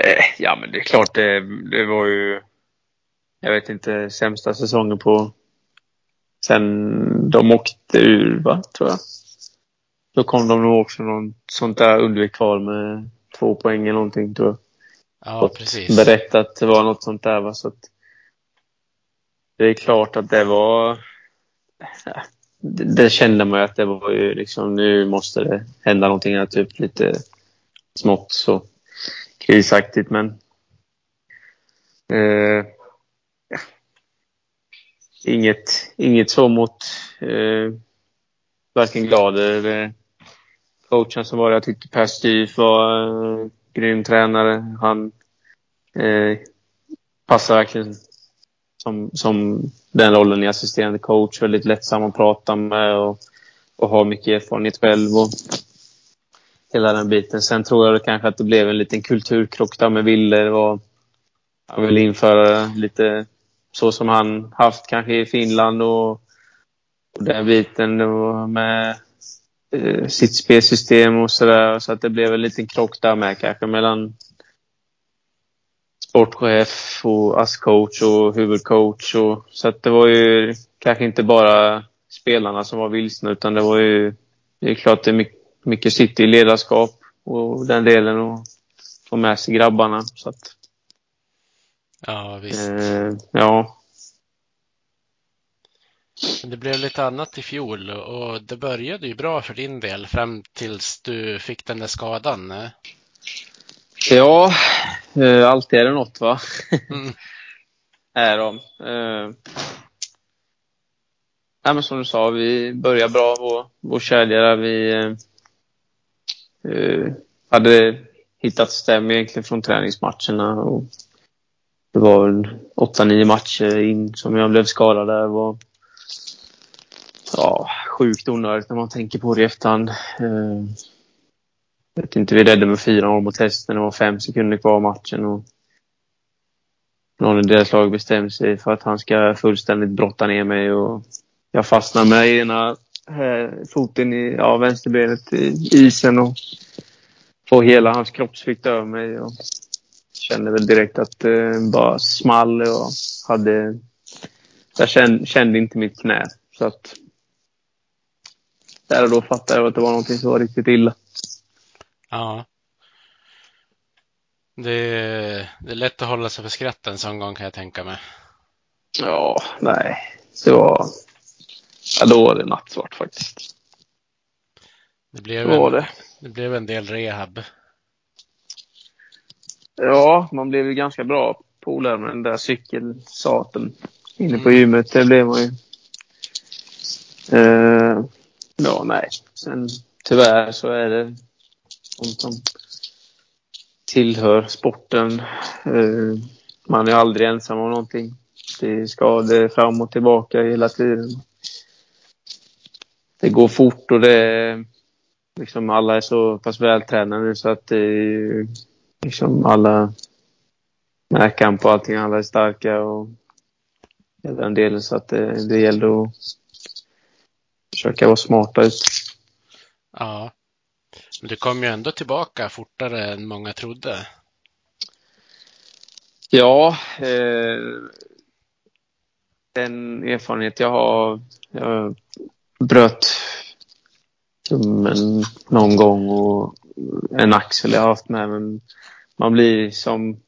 Eh, ja, men det är klart det, det var ju, jag vet inte, sämsta säsongen på sen de åkte ur, va, tror jag. Då kom de nog också någon sånt där undvik kvar med två poäng eller någonting, tror jag. Ja, precis. Berättat att det var något sånt där, va, så att det är klart att det var det, det kände man ju att det var ju liksom, nu måste det hända någonting här, typ lite smått så krisaktigt, men eh, inget, inget så mot eh, varken glad eller coachen som var. Jag tyckte Per Styf var eh, grym tränare. Han eh, passar verkligen som, som den rollen i assisterande coach. Väldigt lättsam att prata med och, och har mycket erfarenhet själv. Och hela den biten. Sen tror jag kanske att det blev en liten kulturkrock där med Wille. Och han ville införa lite så som han haft kanske i Finland och, och den biten med eh, sitt spelsystem och sådär. Så att det blev en liten krock där med kanske mellan sportchef och ASS-coach och huvudcoach. Och, så att det var ju kanske inte bara spelarna som var vilsna utan det var ju det är klart det är mycket, mycket sitt i ledarskap och den delen och få med sig grabbarna. Så att, Ja, visst. eh, ja. Men det blev lite annat i fjol och det började ju bra för din del fram tills du fick den där skadan. eh. Ja, eh, alltid är det något va? Mm. är de. Eh, nej, men som du sa, vi började bra vår, vår kedja. Vi eh, Eh, hade hittat stäm egentligen från träningsmatcherna. Och det var väl 8-9 matcher in som jag blev skadad där. Det var ja, sjukt onödigt när man tänker på det i efterhand. Eh, jag vet inte, vi räddade med 4-0 mot hästen. Det var fem sekunder kvar av matchen. Och någon i deras lag bestämde sig för att han ska fullständigt brotta ner mig. Och jag fastnar med ena eh, foten i ja, vänsterbenet i isen och får hela hans kroppsvikt över mig. Och kände väl direkt att det eh, bara small och hade... Jag kände, kände inte mitt knä. Så att där och då fattade jag att det var någonting som var riktigt illa. Ja. Det är, det är lätt att hålla sig för skratt en sån gång kan jag tänka mig. Ja, nej. Det var... Ja, då var det nattsvart faktiskt. Det blev, en, det. det blev en del rehab. Ja, man blev ju ganska bra polare med den där cykelsaten. inne på Mm. gymmet. Det blev man ju. Eh, ja, nej. Sen tyvärr så är det sånt som tillhör sporten. Eh, man är aldrig ensam om någonting. Det är skador fram och tillbaka hela tiden. Det går fort och det liksom alla är så pass vältränade nu så att det är liksom alla närkamp och allting. Alla är starka och hela den delen så att det, det gäller att försöka vara smarta ut. Ja. Men du kom ju ändå tillbaka fortare än många trodde. Ja, eh, den erfarenhet jag har. Jag bröt tummen någon gång och en axel jag har haft med. Men man blir som...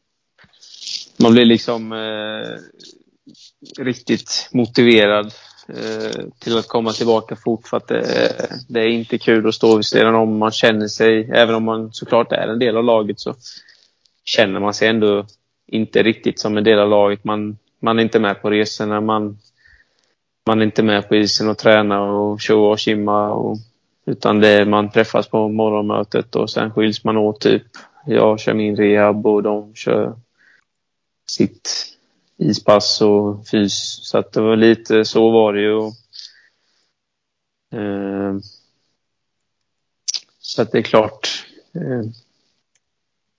Man blir liksom eh, riktigt motiverad eh, till att komma tillbaka fort för att det, det är inte kul att stå vid sidan om. Man känner sig, även om man såklart är en del av laget, så känner man sig ändå inte riktigt som en del av laget. Man, man är inte med på resorna. Man, man är inte med på isen och tränar och tjoa och kimma. Och, utan det är, man träffas på morgonmötet och sen skiljs man åt. Typ. Jag kör min rehab och de kör sitt ispass och fys. Så att det var lite så var det ju. Och, eh, så att det är klart. Eh,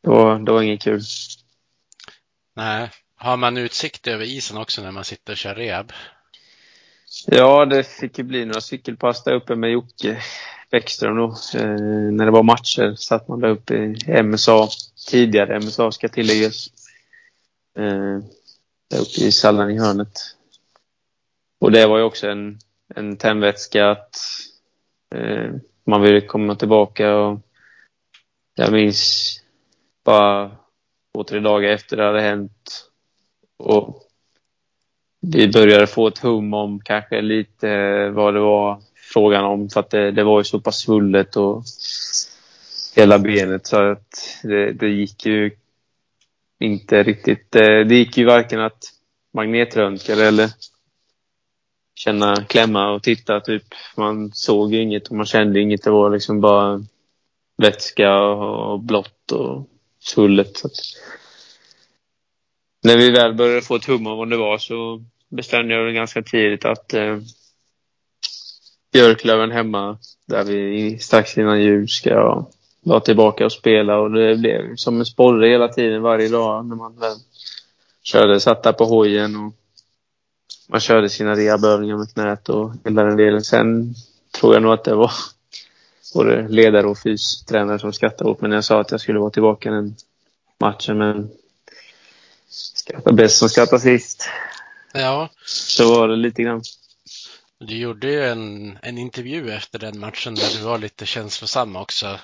det, var, det var inget kul. Nej. Har man utsikt över isen också när man sitter och kör rehab? Ja, det fick ju bli några cykelpass där uppe med Jocke Bäckström då. Eh, när det var matcher satt man där uppe i MSA. Tidigare MSA ska tilläggas. Eh, där uppe i sallan i hörnet. Och det var ju också en, en tändvätska att eh, man ville komma tillbaka och jag minns bara två, tre dagar efter det hade hänt och vi började få ett hum om kanske lite eh, vad det var frågan om för att det, det var ju så pass svullet och hela benet så att det, det gick ju inte riktigt. Eh, det, gick ju varken att magnetröntga eller känna, klämma och titta. Typ. Man såg ju inget och man kände inget. Det var liksom bara vätska och blått och svullet. Så att när vi väl började få ett hum om vad det var så bestämde jag ganska tidigt att eh, Björklöven hemma, där vi strax innan jul ska vara tillbaka och spela. Och det blev som en sporre hela tiden, varje dag när man väl körde. Satt där på hojen och man körde sina rehabövningar med knät och hela den delen. Sen tror jag nog att det var både ledare och fystränare som skrattade åt mig när jag sa att jag skulle vara tillbaka den matchen. Men skrattar bäst som skrattar sist. Ja, Så var det lite grann. du gjorde ju en, en intervju efter den matchen där du var lite känslosam också.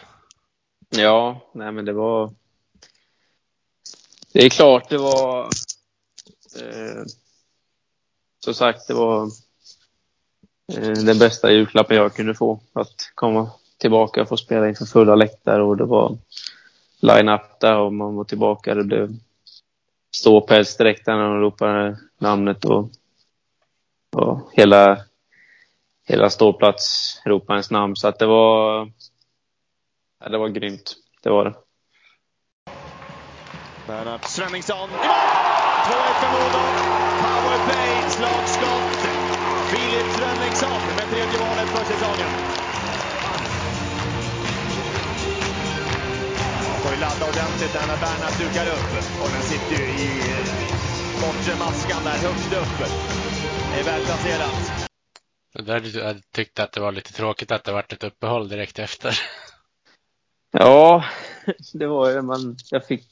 Ja, nej men det var... Det är klart det var... Eh, som sagt, det var eh, den bästa julklappen jag kunde få. Att komma tillbaka och få spela inför fulla läktare och det var line-up där och man var tillbaka. Det blev stå på när och ropa namnet och, och hela, hela ståplats ropade ens namn. Så att det var Ja, det var grymt. Det var det. Svenningsson i mål! 2-1 för Modo. Powerplay, slagskott. Ladda ordentligt där när Bernhard dukar upp. Och den sitter ju i eh, bortre maskan där högst upp. Det är välplacerat. Där jag tyckte att det var lite tråkigt att det varit ett uppehåll direkt efter. Ja, det var ju man. Jag fick,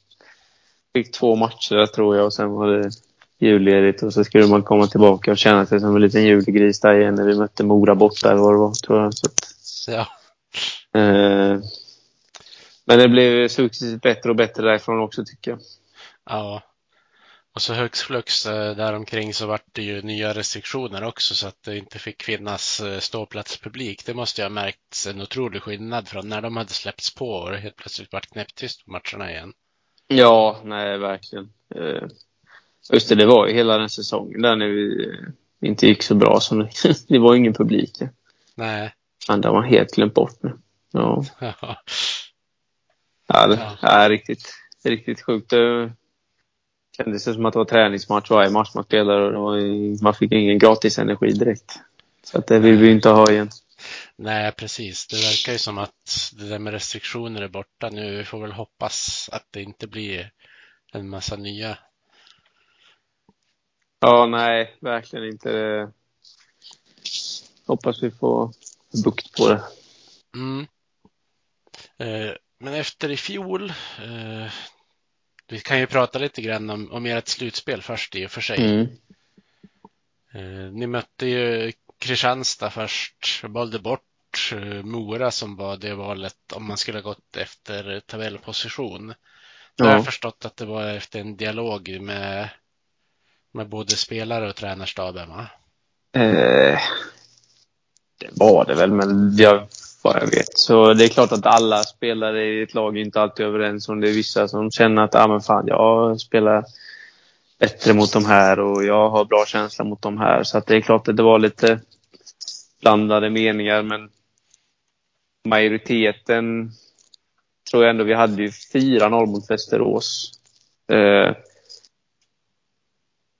fick två matcher tror jag och sen var det julledigt och så skulle man komma tillbaka och känna sig som en liten julgris där igen när vi mötte Mora borta eller vad det var tror jag. Så att, Ja, eh, men det blev successivt bättre och bättre därifrån också tycker jag. ja. Och så högst flux eh, däromkring så vart det ju nya restriktioner också så att det inte fick finnas eh, ståplatspublik. Det måste ju ha märkts en otrolig skillnad från när de hade släppts på och det helt plötsligt vart knäpptyst på matcherna igen. Ja, nej verkligen. Eh, Just det, det var ju hela den säsongen där när vi inte gick så bra. Så det var ingen publik. Nej. Men det man helt glömt bort nu. Ja. Ja. Ja, det Ja. är riktigt, riktigt sjukt. Det kändes som att det var träningsmatch varje match man spelade och var, man fick ingen gratis energi direkt. Så att det vill vi inte ha igen. Nej, precis. Det verkar ju som att det där med restriktioner är borta nu. Vi får väl hoppas att det inte blir en massa nya. Ja, nej, verkligen inte. Hoppas vi får bukt på det. Mm. Eh, Men efter i fjol, eh, vi kan ju prata lite grann om, om ert slutspel först i och för sig. Mm. Eh, Ni mötte ju Kristianstad först, valde bort eh, Mora som var det valet om man skulle ha gått efter tabellposition. Jag har Ja. förstått att det var efter en dialog med, med både spelare och tränarstaben va? Eh, det var det väl, men jag, vad jag vet. Så det är klart att alla spelare i ett lag är inte alltid överens om det. är vissa som känner att ah, men fan, jag spelar bättre mot de här och jag har bra känsla mot de här. Så att det är klart att det var lite blandade meningar, men majoriteten tror jag ändå vi hade ju 4-0 mot Västerås. Eh,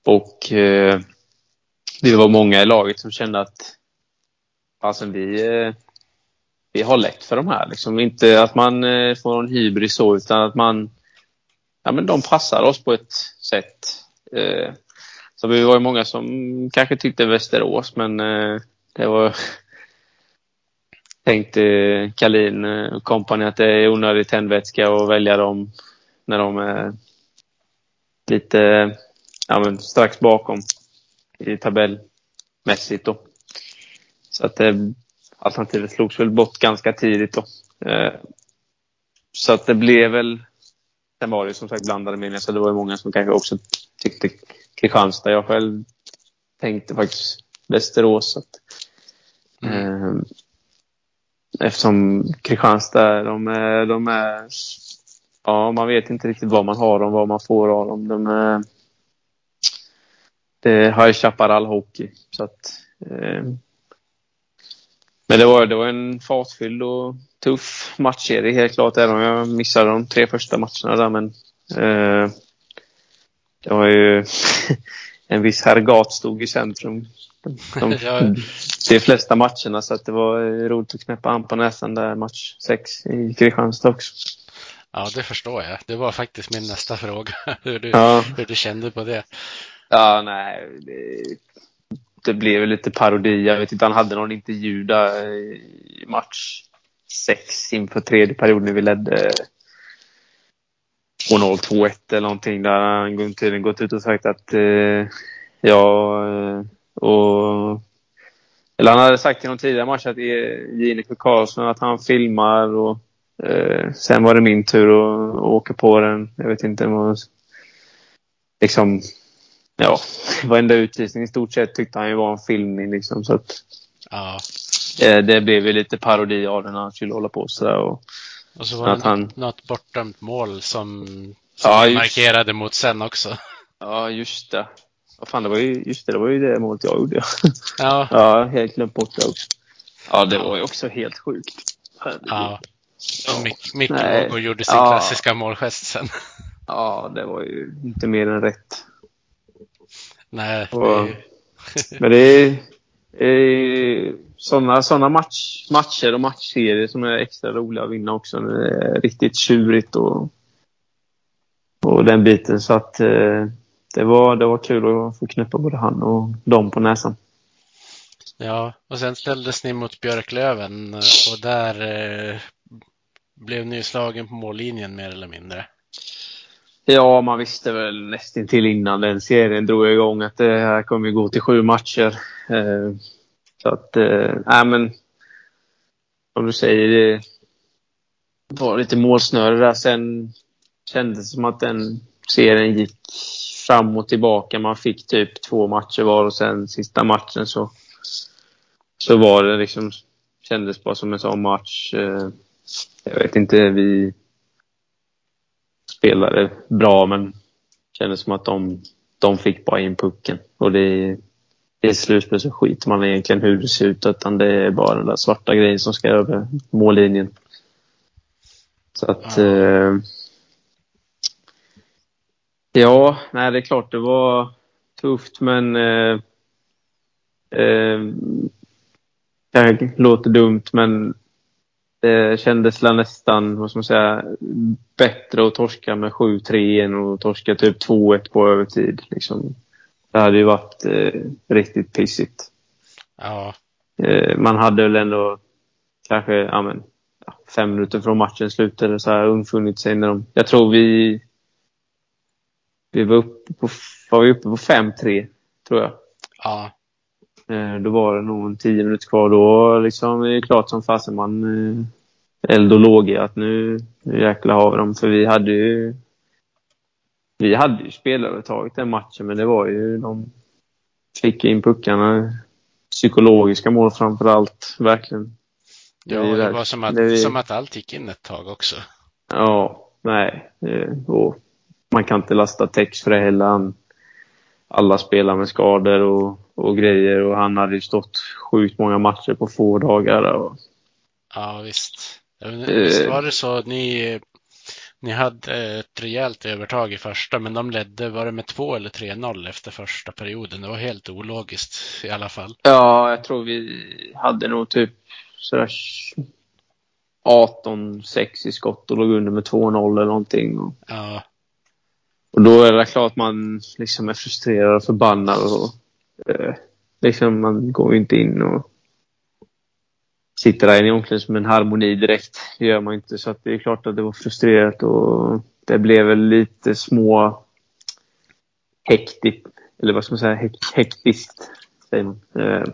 och eh, det var många i laget som kände att alltså, vi, eh, vi har lätt för de här. Liksom. Inte att man eh, får en hybris så, utan att man ja, men de passar oss på ett sätt. Eh, så vi var ju många som kanske tyckte Västerås, men eh, det var tänkte Kalin och kompani att det är onödig tändvätska att välja dem när de är lite ja, men strax bakom i tabellmässigt. Då. Så att det alternativet slogs väl bort ganska tidigt. Då. Eh, så att det blev väl... Sen var det som sagt blandade meningar, så det var ju många som kanske också tyckte Kristianstad. Jag själv tänkte faktiskt Västerås. Så att, eh, eftersom Kristianstad, de är, de är... Ja, man vet inte riktigt vad man har dem, vad man får av dem. De är, det är High Chaparral Hockey. Så att, eh, men det var, det var en fartfylld och tuff matchserie helt klart, även om jag missade de tre första matcherna där. Men eh, det var ju en viss herr Gat stod i centrum de, de, Ja. de flesta matcherna, så att det var eh, roligt att knäppa an på näsan där match sex i Kristianstad också. Ja, det förstår jag. Det var faktiskt min nästa fråga. Hur du, Ja, hur du kände på det. ja nej. Det, det blev lite parodi. Jag vet inte, han hade någon intervju där i match sex inför tredje perioden när vi ledde 2-0, 2-1 eller någonting. Där han tydligen gått ut och sagt att eh, ja, eh, och eller han hade sagt i någon tidigare match att eh, Jineke Karlsson att han filmar och eh, sen var det min tur att, att åka på den. Jag vet inte vad liksom ja, varenda utvisning i stort sett tyckte han ju var en filmning liksom så att Ja, eh, det blev ju lite parodi av den när han skulle hålla på sådär och och så var det han- något, bortdömt mål som, som Ja, just- markerade mot sen också. Ja, just det. Vad fan, det var ju, just det, det var ju det målet jag gjorde. Ja, ja, helt glömt bort det också. Ja, det var ju också helt sjukt. Herregud. ja. Mick, Micke gjorde sin Ja. klassiska målgest sen. Ja, det var ju inte mer än rätt. Nej, det Och- ju... Men det är, är sådana såna match, matcher och matchserier som är extra roliga att vinna också. När det är riktigt tjurigt och, och den biten. Så att eh, det, var, det var kul att få knäppa både han och dem på näsan. Ja, och sen ställdes ni mot Björklöven och där eh, blev ni slagen på mållinjen mer eller mindre. Ja, man visste väl nästan till innan den serien drog igång att det här kommer gå till sju matcher. Eh, så att, eh, nej men. Som du säger, det var lite målsnöre där. Sen kändes det som att den serien gick fram och tillbaka. Man fick typ två matcher var och sen sista matchen så, så var det liksom, kändes bara som en sån match. Eh, jag vet inte, vi spelade bra men kändes som att de de fick bara in pucken. Och det, är slutspel så skiter man egentligen hur det ser ut utan det är bara den där svarta grejen som ska över mållinjen. Så att... Ja. Eh, ja, nej det är klart det var tufft men... Eh, eh, det låter dumt men det kändes nästan, vad ska man säga, bättre att torska med 7-3 än att torska typ 2-1 på övertid. Liksom. Det hade ju varit eh, riktigt pissigt. Ja, Eh, man hade väl ändå kanske ja, men, fem minuter från matchen slut eller så här undfunnit sig när de... Jag tror vi... Vi var uppe på, var vi uppe på 5-3, tror jag. ja, Då var det nog en tio minuter kvar. Då liksom, är det klart som fasen man eh, eld och låga att nu, nu jäklar har vi dem. För vi hade ju vi hade ju spelarövertaget den matchen, men det var ju de fick in puckarna. Psykologiska mål framför allt, verkligen. ja är det där- var som att, det är- som att allt gick in ett tag också. Ja, nej. eh, Och man kan inte lasta Tex för det heller. Alla spelar med skador och, och grejer och han hade ju stått sjukt många matcher på få dagar. Och, Ja, visst. Eh. Visst var det så. Ni, ni hade ett rejält övertag i första, men de ledde, var det med 2 eller 3-0 efter första perioden? Det var helt ologiskt i alla fall. ja, jag tror vi hade nog typ sådär 18-6 i skott och låg under med 2-0 eller någonting. Och, Ja, och då är det klart man liksom är frustrerad och förbannad. Och, eh, liksom man går ju inte in och sitter där inne i omklädningsrummet med en harmoni direkt. Det gör man inte. Så att det är klart att det var frustrerat och det blev väl lite små hektiskt. Eller vad ska man säga? Hek hektiskt, säger man. Eh,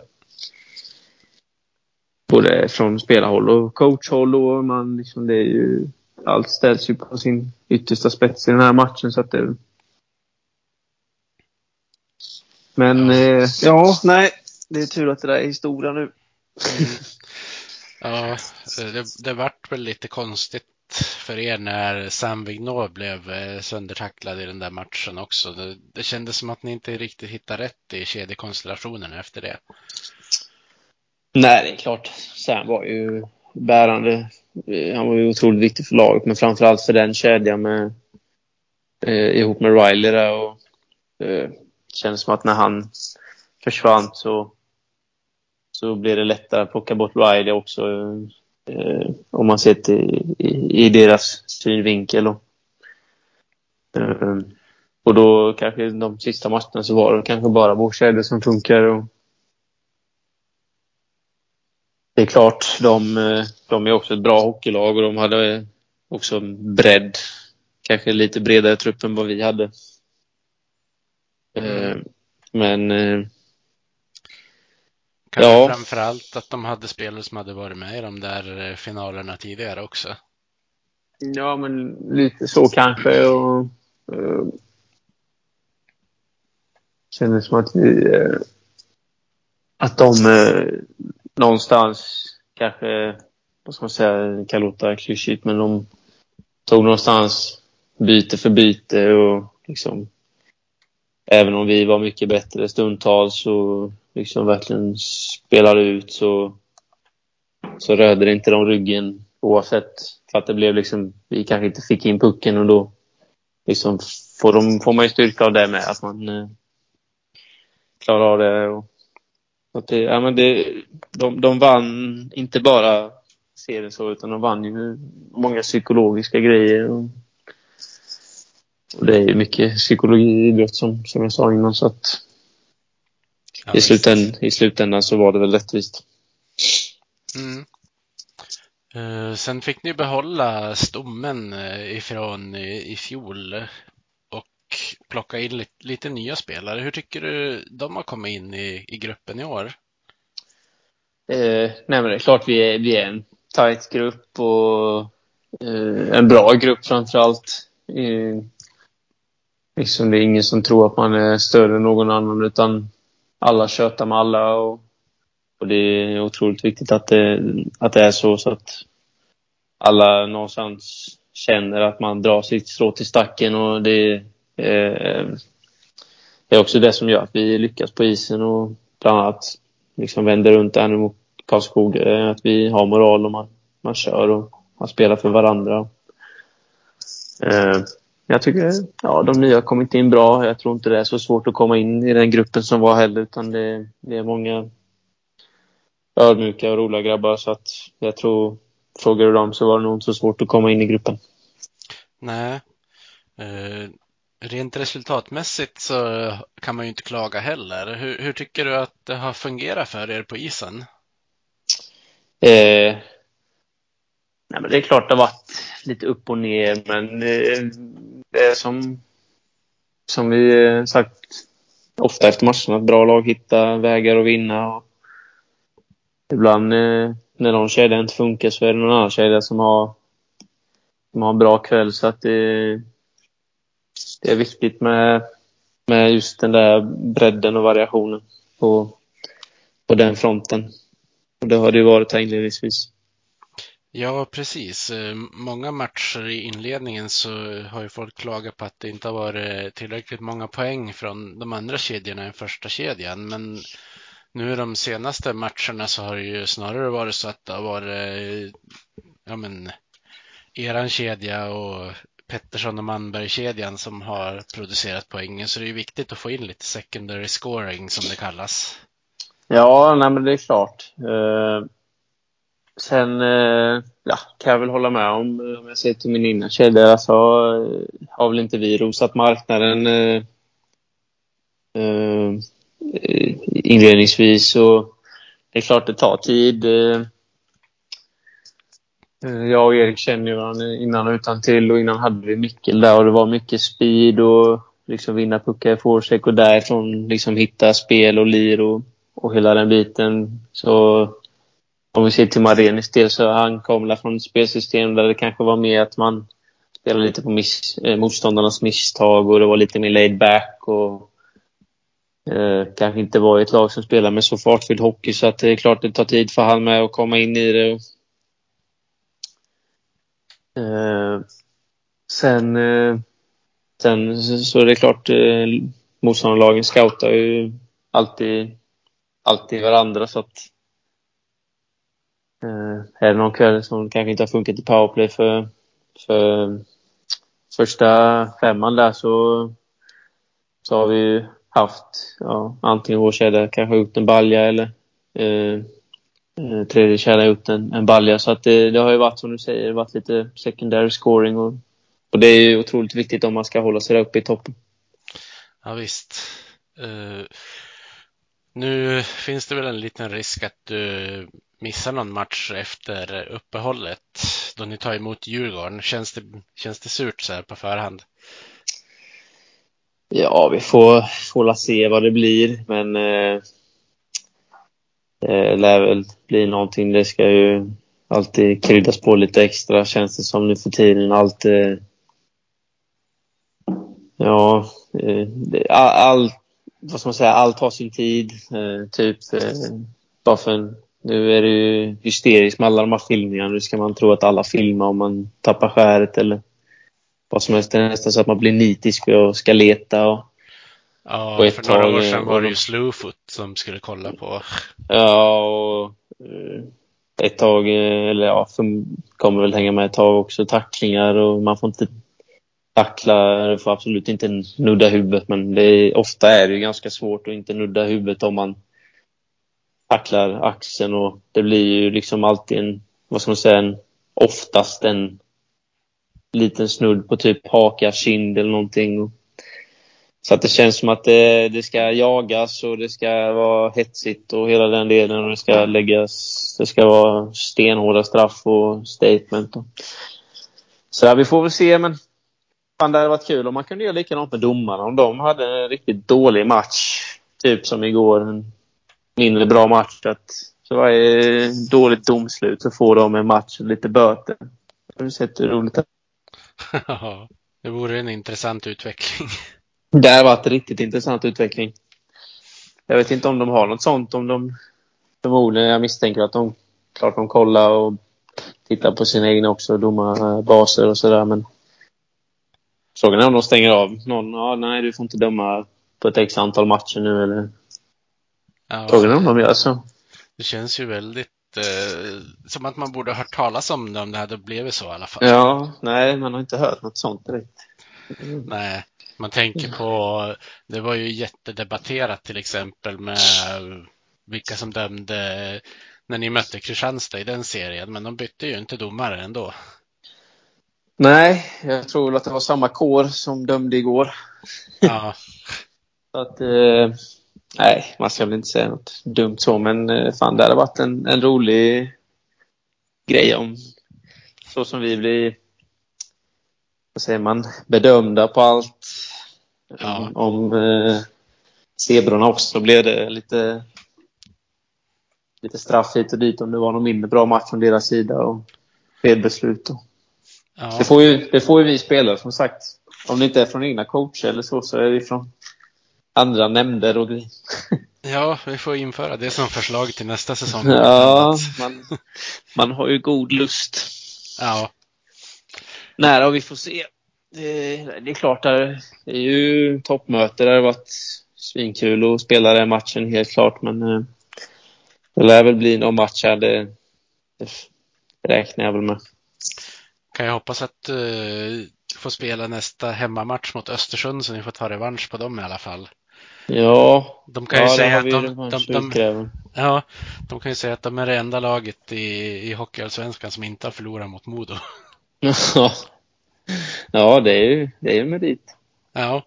både från spelarhåll och coachhåll. Och man, liksom, det är ju, allt ställs ju på sin yttersta spets i den här matchen. Så att det, men eh, ja, nej. Det är tur att det där är historia nu. ja det, det vart väl lite konstigt för er när Sam Vignot blev eh, söndertacklad i den där matchen också. Det, det kändes som att ni inte riktigt hittade rätt i kedjekonstellationen efter det. Nej, det är klart. Sam var ju bärande. Eh, Han var ju otroligt viktig för laget, men framförallt för den kedjan med eh, ihop med Riley där. Och, eh, kändes som att när han försvann så, så blev det lättare att plocka bort Riley också. Eh, om man ser till i, i deras synvinkel. Och, eh, och då kanske de sista matcherna så var det kanske bara vår som funkar. Och, det är klart, de, de är också ett bra hockeylag och de hade också en bredd. Kanske lite bredare trupp än vad vi hade. Eh, Men eh, Kanske Ja. framför allt att de hade spelare som hade varit med i de där eh, finalerna tidigare också. ja, men lite så kanske. Och, eh, kändes som att vi... Eh, att de eh, någonstans kanske, vad ska man säga, det kan låta klyschigt, men de tog någonstans byte för byte och liksom även om vi var mycket bättre stundtals och liksom verkligen spelade ut så, så rörde det inte de ryggen oavsett. För att det blev liksom, vi kanske inte fick in pucken och då liksom får, de, får man ju styrka av det med, att man eh, klarar av det. Och, att det, ja, men det, de, de vann inte bara serien så, utan de vann ju många psykologiska grejer. Och, och det är mycket psykologi i idrott som, som jag sa innan. Så att Ja, i, visst. slutändan, I slutändan så var det väl rättvist. Mm. Eh, sen fick ni behålla stommen eh, ifrån i, i fjol och plocka in lite, lite nya spelare. Hur tycker du de har kommit in i, i gruppen i år? Eh, nej men det är klart vi är, vi är en tight grupp och eh, en bra grupp framförallt. Eh, liksom det är ingen som tror att man är större än någon annan utan alla tjötar med alla och, och det är otroligt viktigt att det, att det är så så att alla någonstans känner att man drar sitt strå till stacken och det eh, det är också det som gör att vi lyckas på isen och bland annat liksom vänder runt där nu mot Karlskoga. Eh, att vi har moral och man, man kör och man spelar för varandra. Eh, jag tycker ja, de nya har kommit in bra. Jag tror inte det är så svårt att komma in i den gruppen som var heller utan det, det är många ödmjuka och roliga grabbar så att jag tror, frågar du dem så var det nog inte så svårt att komma in i gruppen. Nej. Eh, rent resultatmässigt så kan man ju inte klaga heller. Hur, hur tycker du att det har fungerat för er på isen? Eh, nej men det är klart det har varit lite upp och ner men eh, det är som, som vi eh, sagt ofta efter matcherna, att bra lag hittar vägar att vinna. Och ibland eh, när någon kedja inte funkar så är det någon annan kedja som har, som har en bra kväll. Så att det, det är viktigt med, med just den där bredden och variationen på, på den fronten. Och det har det ju varit här inledningsvis. Ja, precis. Eh, många matcher i inledningen så har ju folk klagat på att det inte har varit tillräckligt många poäng från de andra kedjorna än första kedjan. Men nu de senaste matcherna så har det ju snarare varit så att det har varit ja, men, eran kedja och Pettersson och Manberg-kedjan som har producerat poängen. Så det är viktigt att få in lite secondary scoring som det kallas. Ja, nej men det är klart. Uh sen eh, ja, kan jag väl hålla med om, eh, om jag ser till min innan kedja, alltså, eh, har väl inte vi rosat marknaden eh, eh, inledningsvis. Och det är klart det tar tid. Eh, jag och Erik känner ju varandra innan och utan till och innan hade vi Mickel där och det var mycket speed och liksom vinna puckar i forecheck och därifrån liksom hitta spel och lir och, och hela den biten. Så om vi ser till Marenis del så han kom från ett spelsystem där det kanske var mer att man spelade lite på miss, eh, motståndarnas misstag och det var lite mer laid back och eh, kanske inte var ett lag som spelar med så fartfylld hockey så att det är klart det tar tid för han med att komma in i det. Eh, sen, eh, sen så är det klart eh, motståndarlagen scoutar ju alltid, alltid varandra så att Eh, är det någon kväll som kanske inte har funkat i powerplay för, för eh, första femman där så, så har vi haft ja, antingen vår kedja kanske gjort en balja eller eh, eh tredje kedja gjort en, en balja. Så att det, det, har ju varit som du säger, varit lite secondary scoring och, och det är ju otroligt viktigt om man ska hålla sig där uppe i toppen. Ja visst. Uh, nu finns det väl en liten risk att du missar någon match efter uppehållet då ni tar emot Djurgården. Känns det, känns det surt så här på förhand? Ja, vi får, får se vad det blir, men eh, det lär väl bli någonting. Det ska ju alltid kryddas på lite extra känns det som nu för tiden. Allt, eh, ja, eh, allt, vad ska man säga, allt har sin tid. Eh, typ, eh, bara för en nu är det ju hysteriskt med alla de här filmningarna. Nu ska man tro att alla filmar om man tappar skäret eller vad som helst. Det är nästan så att man blir nitisk och ska leta. Och, ja, och för några år sedan var det ju Slowfoot som skulle kolla på. Ja, och eh, ett tag, eh, eller ja, kommer väl hänga med ett tag också, tacklingar och man får inte tackla, du får absolut inte nudda huvudet men det är, ofta är det ju ganska svårt att inte nudda huvudet om man tacklar axeln och det blir ju liksom alltid en, vad ska man säga, en, oftast en liten snudd på typ haka, kind eller någonting. Så att det känns som att det, det ska jagas och det ska vara hetsigt och hela den delen och det ska läggas, det ska vara stenhårda straff och statement. Och. Så ja, vi får väl se men fan, det hade varit kul om man kunde göra likadant med domarna. Om de hade en riktigt dålig match, typ som igår, en mindre bra match. Att för varje dåligt domslut så får de en match och lite böter. Har du sett hur roligt det Ja, det vore en intressant utveckling. Det har varit en riktigt intressant utveckling. Jag vet inte om de har något sånt. Om de, förmodligen, jag misstänker att de klart de kollar och tittar på sina egna också, domarbaser och sådär. Men frågan är om de stänger av någon. Ja, nej, du får inte döma på ett x antal matcher nu eller Ja, frågan om de gör så. det känns ju väldigt eh, som att man borde ha hört talas om det om det hade blivit så i alla fall. Ja, nej, man har inte hört något sånt direkt. Nej, man tänker på, det var ju jättedebatterat till exempel med vilka som dömde när ni mötte Kristianstad i den serien, men de bytte ju inte domare ändå. Nej, jag tror väl att det var samma kår som dömde igår. Ja, Så att, eh, nej, man ska väl inte säga något dumt så, men eh, fan, det hade varit en, en rolig grej om så som vi blir, vad säger man, bedömda på allt. Ja. Om, eh, zebrorna också blev det lite, lite straff hit och dit om det var någon mindre bra match från deras sida och fel beslut. Och. ja, Det, får ju, det får ju vi spelare som sagt. Om det inte är från egna coacher eller så, så är det från andra nämnder och grejer. ja, vi får införa det som förslag till nästa säsong. Ja, man, man har ju god lust. Ja, Nej då, vi får se. Det, det är klart, det är ju toppmöte. Det har varit svinkul att spela den matchen, helt klart. Men eh, det lär väl bli någon match här. Det, det räknar jag väl med. kan jag hoppas att uh, få spela nästa hemmamatch mot Östersund så ni får ta revansch på dem i alla fall. Ja, De kan ju ja, säga att de, de, de, utkräva. ja, de kan ju säga att de är det enda laget i, i Hockeyallsvenskan som inte har förlorat mot Modo. Ja, det är ju det är ju merit. Ja.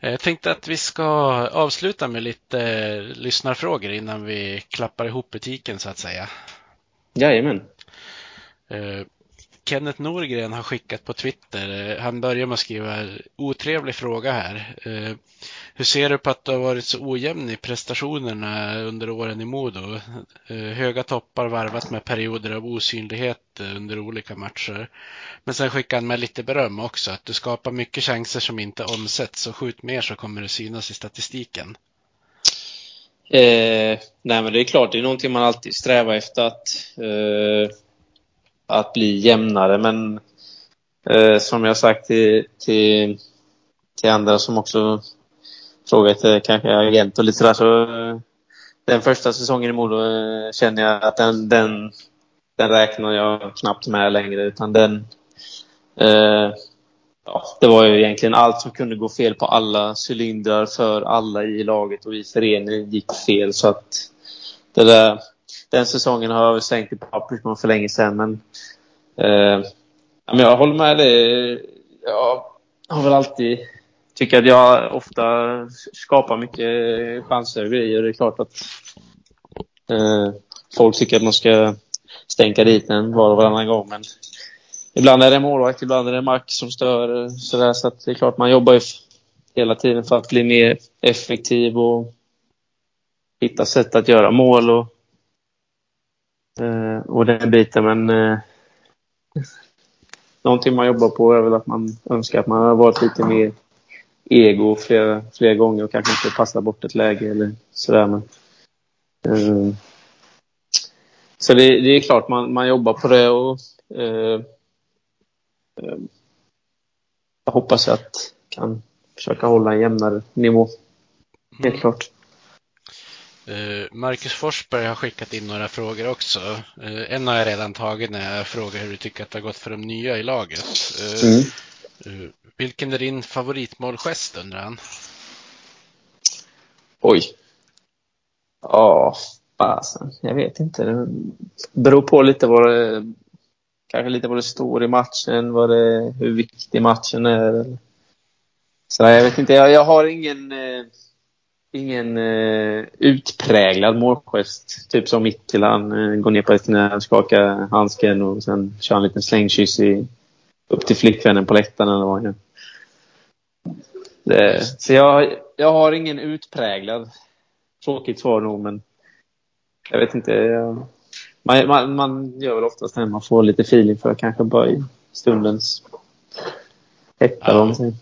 Jag tänkte att vi ska avsluta med lite eh, lyssnarfrågor innan vi klappar ihop butiken så att säga. Jajamän. Kenneth Norgren har skickat på Twitter. Eh, han börjar med att skriva otrevlig fråga här. Eh, hur ser du på att du har varit så ojämn i prestationerna under åren i Modo? Eh, höga toppar varvat med perioder av osynlighet under olika matcher. Men sen skickar han med lite beröm också. Att du skapar mycket chanser som inte omsätts och skjut mer så kommer det synas i statistiken. Eh, nej men det är klart, det är någonting man alltid strävar efter att, eh, att bli jämnare. Men eh, som jag sagt till, till, till andra som också frågat kanske agent och lite sådär så eh, den första säsongen i Modo eh, känner jag att den, den, den räknar jag knappt med längre utan den eh, ja, det var ju egentligen allt som kunde gå fel på alla cylindrar för alla i laget och i föreningen gick fel. Så att det där, den säsongen har jag väl sänkt i papperskorgen för länge sedan. Men, eh, men jag håller med dig. Jag har väl alltid tycker att jag ofta skapar mycket chanser och grejer. Det är klart att eh, folk tycker att man ska stänka dit en var och varannan gång. Men ibland är det målvakt, ibland är det Max som stör. Eh, så, där, så att det är klart, man jobbar ju hela tiden för att bli mer effektiv och hitta sätt att göra mål och, eh, och den biten. Men eh, någonting man jobbar på är väl att man önskar att man har varit lite mer ego flera, flera gånger och kanske inte passar bort ett läge eller sådär. Men, eh, så det, det är klart man, man jobbar på det och eh, eh, jag hoppas att jag kan försöka hålla en jämnare nivå. Helt klart. Eh, Marcus Forsberg har skickat in några frågor också. Eh, En har jag redan tagit när jag frågar hur du tycker att det har gått för de nya i laget. Eh, Mm. Vilken är din favoritmålgest undrar han? Oj. Ja, fasen. Jag vet inte. Det beror på lite vad det... Kanske lite vad det står i matchen, vad det, hur viktig matchen är. Så jag vet inte. Jag, jag har ingen... Ingen eh, utpräglad målgest. Typ som Mikkel. Han eh, går ner på ett knä, skakar handsken och sen kör han en liten slängkyss i, upp till flickvännen på läktaren eller vad han. Det, så jag, jag har ingen utpräglad. Tråkigt svar nog, men jag vet inte. Jag, man, man, man gör väl oftast det man får lite feeling för kanske bara i stundens hetta. Ja.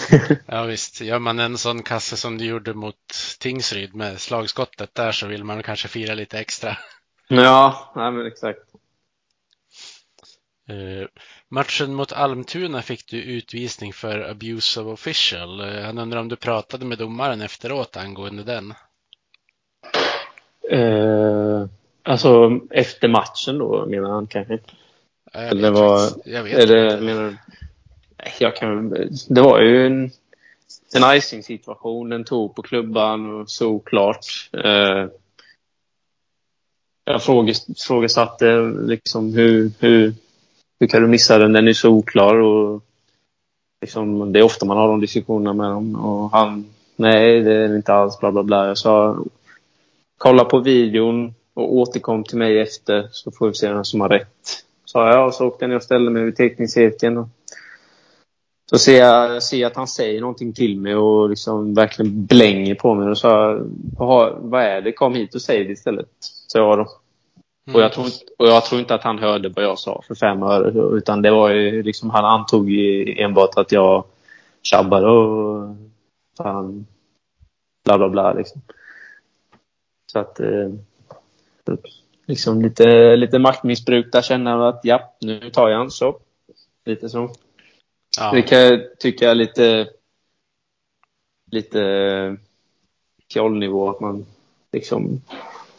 Ja visst, gör man en sån kasse som du gjorde mot Tingsryd med slagskottet där så vill man kanske fira lite extra. Ja, nej, men exakt. Eh, matchen mot Almtuna fick du utvisning för abuse of official. Eh, han undrar om du pratade med domaren efteråt angående den? Eh, alltså efter matchen då menar han kanske? Ja, jag Eller vet vad- jag vet Är det, inte. menar jag kan, det var ju en, en icing-situation. Den tog på klubban och såklart. Eh, jag frågas- frågasatte liksom hur, hur, hur kan du missa den? Den är så oklar. Och liksom, det är ofta man har de diskussionerna med dem. Och han, nej det är inte alls, bla bla bla. Jag sa, kolla på videon och återkom till mig efter så får vi se vem som har rätt. Sa jag och så åkte jag ner och ställde mig vid teckningscirkeln. Så ser jag ser att han säger någonting till mig och liksom verkligen blänger på mig. Och jag, "Jaha, vad är det? Kom hit och säg det istället. Så jag då. Och, jag tror, och jag tror inte att han hörde vad jag sa för fem öre. Utan det var ju liksom, han antog enbart att jag tjabbade och fan, bla bla bla liksom. Så att eh, liksom lite, lite maktmissbruk där känner jag att ja, nu tar jag han så. Lite så. Ja. Det kan jag tycka är lite lite fjollnivå att man liksom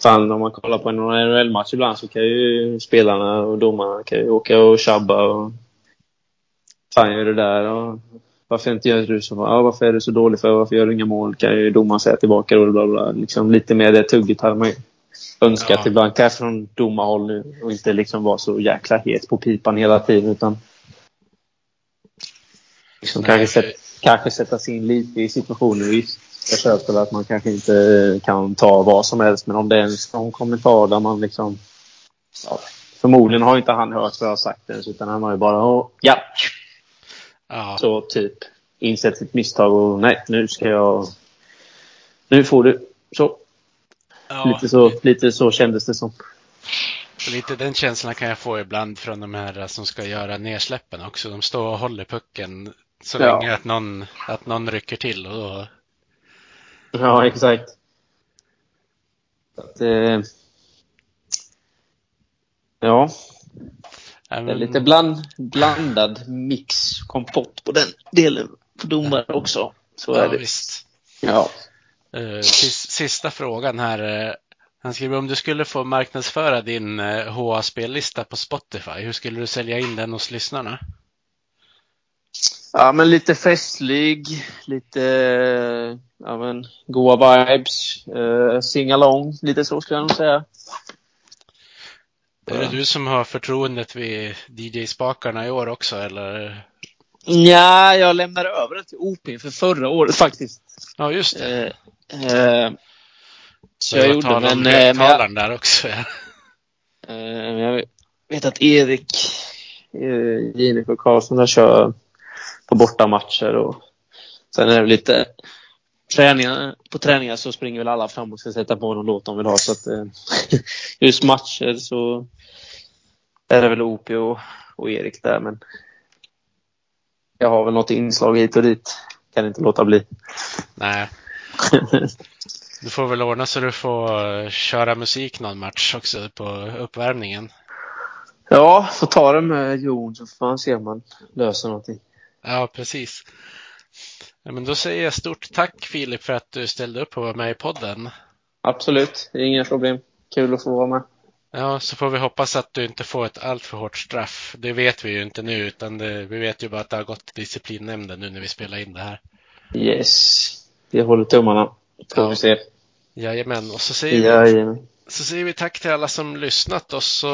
Fan, om man kollar på en NHL-match ibland så kan ju spelarna och domarna kan ju åka och tjabba och Fan, gör det där och varför inte gör du så? Ja, varför är du så dålig för? Varför gör du inga mål? Kan ju domaren säga tillbaka då, bla, bla. Liksom lite mer det tugget hade man ju önskat Ja. ibland. Kanske från domarhåll nu och inte liksom vara så jäkla het på pipan hela tiden utan liksom kanske, sätt, kanske sätta sig in lite i situationen. Visst, jag köper att man kanske inte kan ta vad som helst men om det är en sån kommentar där man liksom ja, Förmodligen har inte han hört vad jag har sagt ens utan han har ju bara "Åh, ja, Ja. så typ insett sitt misstag och nej, nu ska jag... Nu får du. Så. Ja, Lite, så lite så kändes det som. lite den känslan kan jag få ibland från de här som ska göra nedsläppen också. De står och håller pucken så Ja. länge att någon, att någon rycker till och då, Ja, exakt. Att, eh, ja, det är lite bland, blandad mix kompott på den delen. På domare också. Så ja, är det. visst. Ja. Eh, sis- Sista frågan här. eh, Han skriver om du skulle få marknadsföra din eh, HA-spellista på Spotify, hur skulle du sälja in den hos lyssnarna? Ja, men lite festlig. Lite ja, men, goa vibes. Uh, sing along. Lite så skulle jag nog säga. Är det du som har förtroendet vid DJ-spakarna i år också eller? Ja, jag lämnade över den till OP för förra året faktiskt. Ja, just det. Eh, eh, så jag Det var gjorde, men, eh, jag, högtalaren där också. Ja. eh, jag vet att Erik eh, och Karlsson där kör på bortamatcher och sen är det lite träningar. På träningar så springer väl alla fram och ska sätta på någon låt de vill ha så att eh, just matcher så är det väl OP och, och Erik där men jag har väl något inslag hit och dit. Kan inte låta bli. Nej, du får väl ordna så du får eh, köra musik någon match också på uppvärmningen. Ja, får ta det med Jon så får man se om man löser någonting. Ja, precis. Ja, men då säger jag stort tack Filip för att du ställde upp och var med i podden. Absolut, inga problem. Kul att få vara med. Ja, så får vi hoppas att du inte får ett alltför hårt straff. Det vet vi ju inte nu, utan det, vi vet ju bara att det har gått till disciplinnämnden nu när vi spelar in det här. Yes, vi håller tummarna. Får Ja. vi se. Jajamän, och så säger, vi, Jajamän. så säger vi tack till alla som lyssnat och så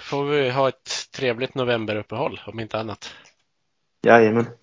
får vi ha ett trevligt novemberuppehåll om inte annat. Jajamän.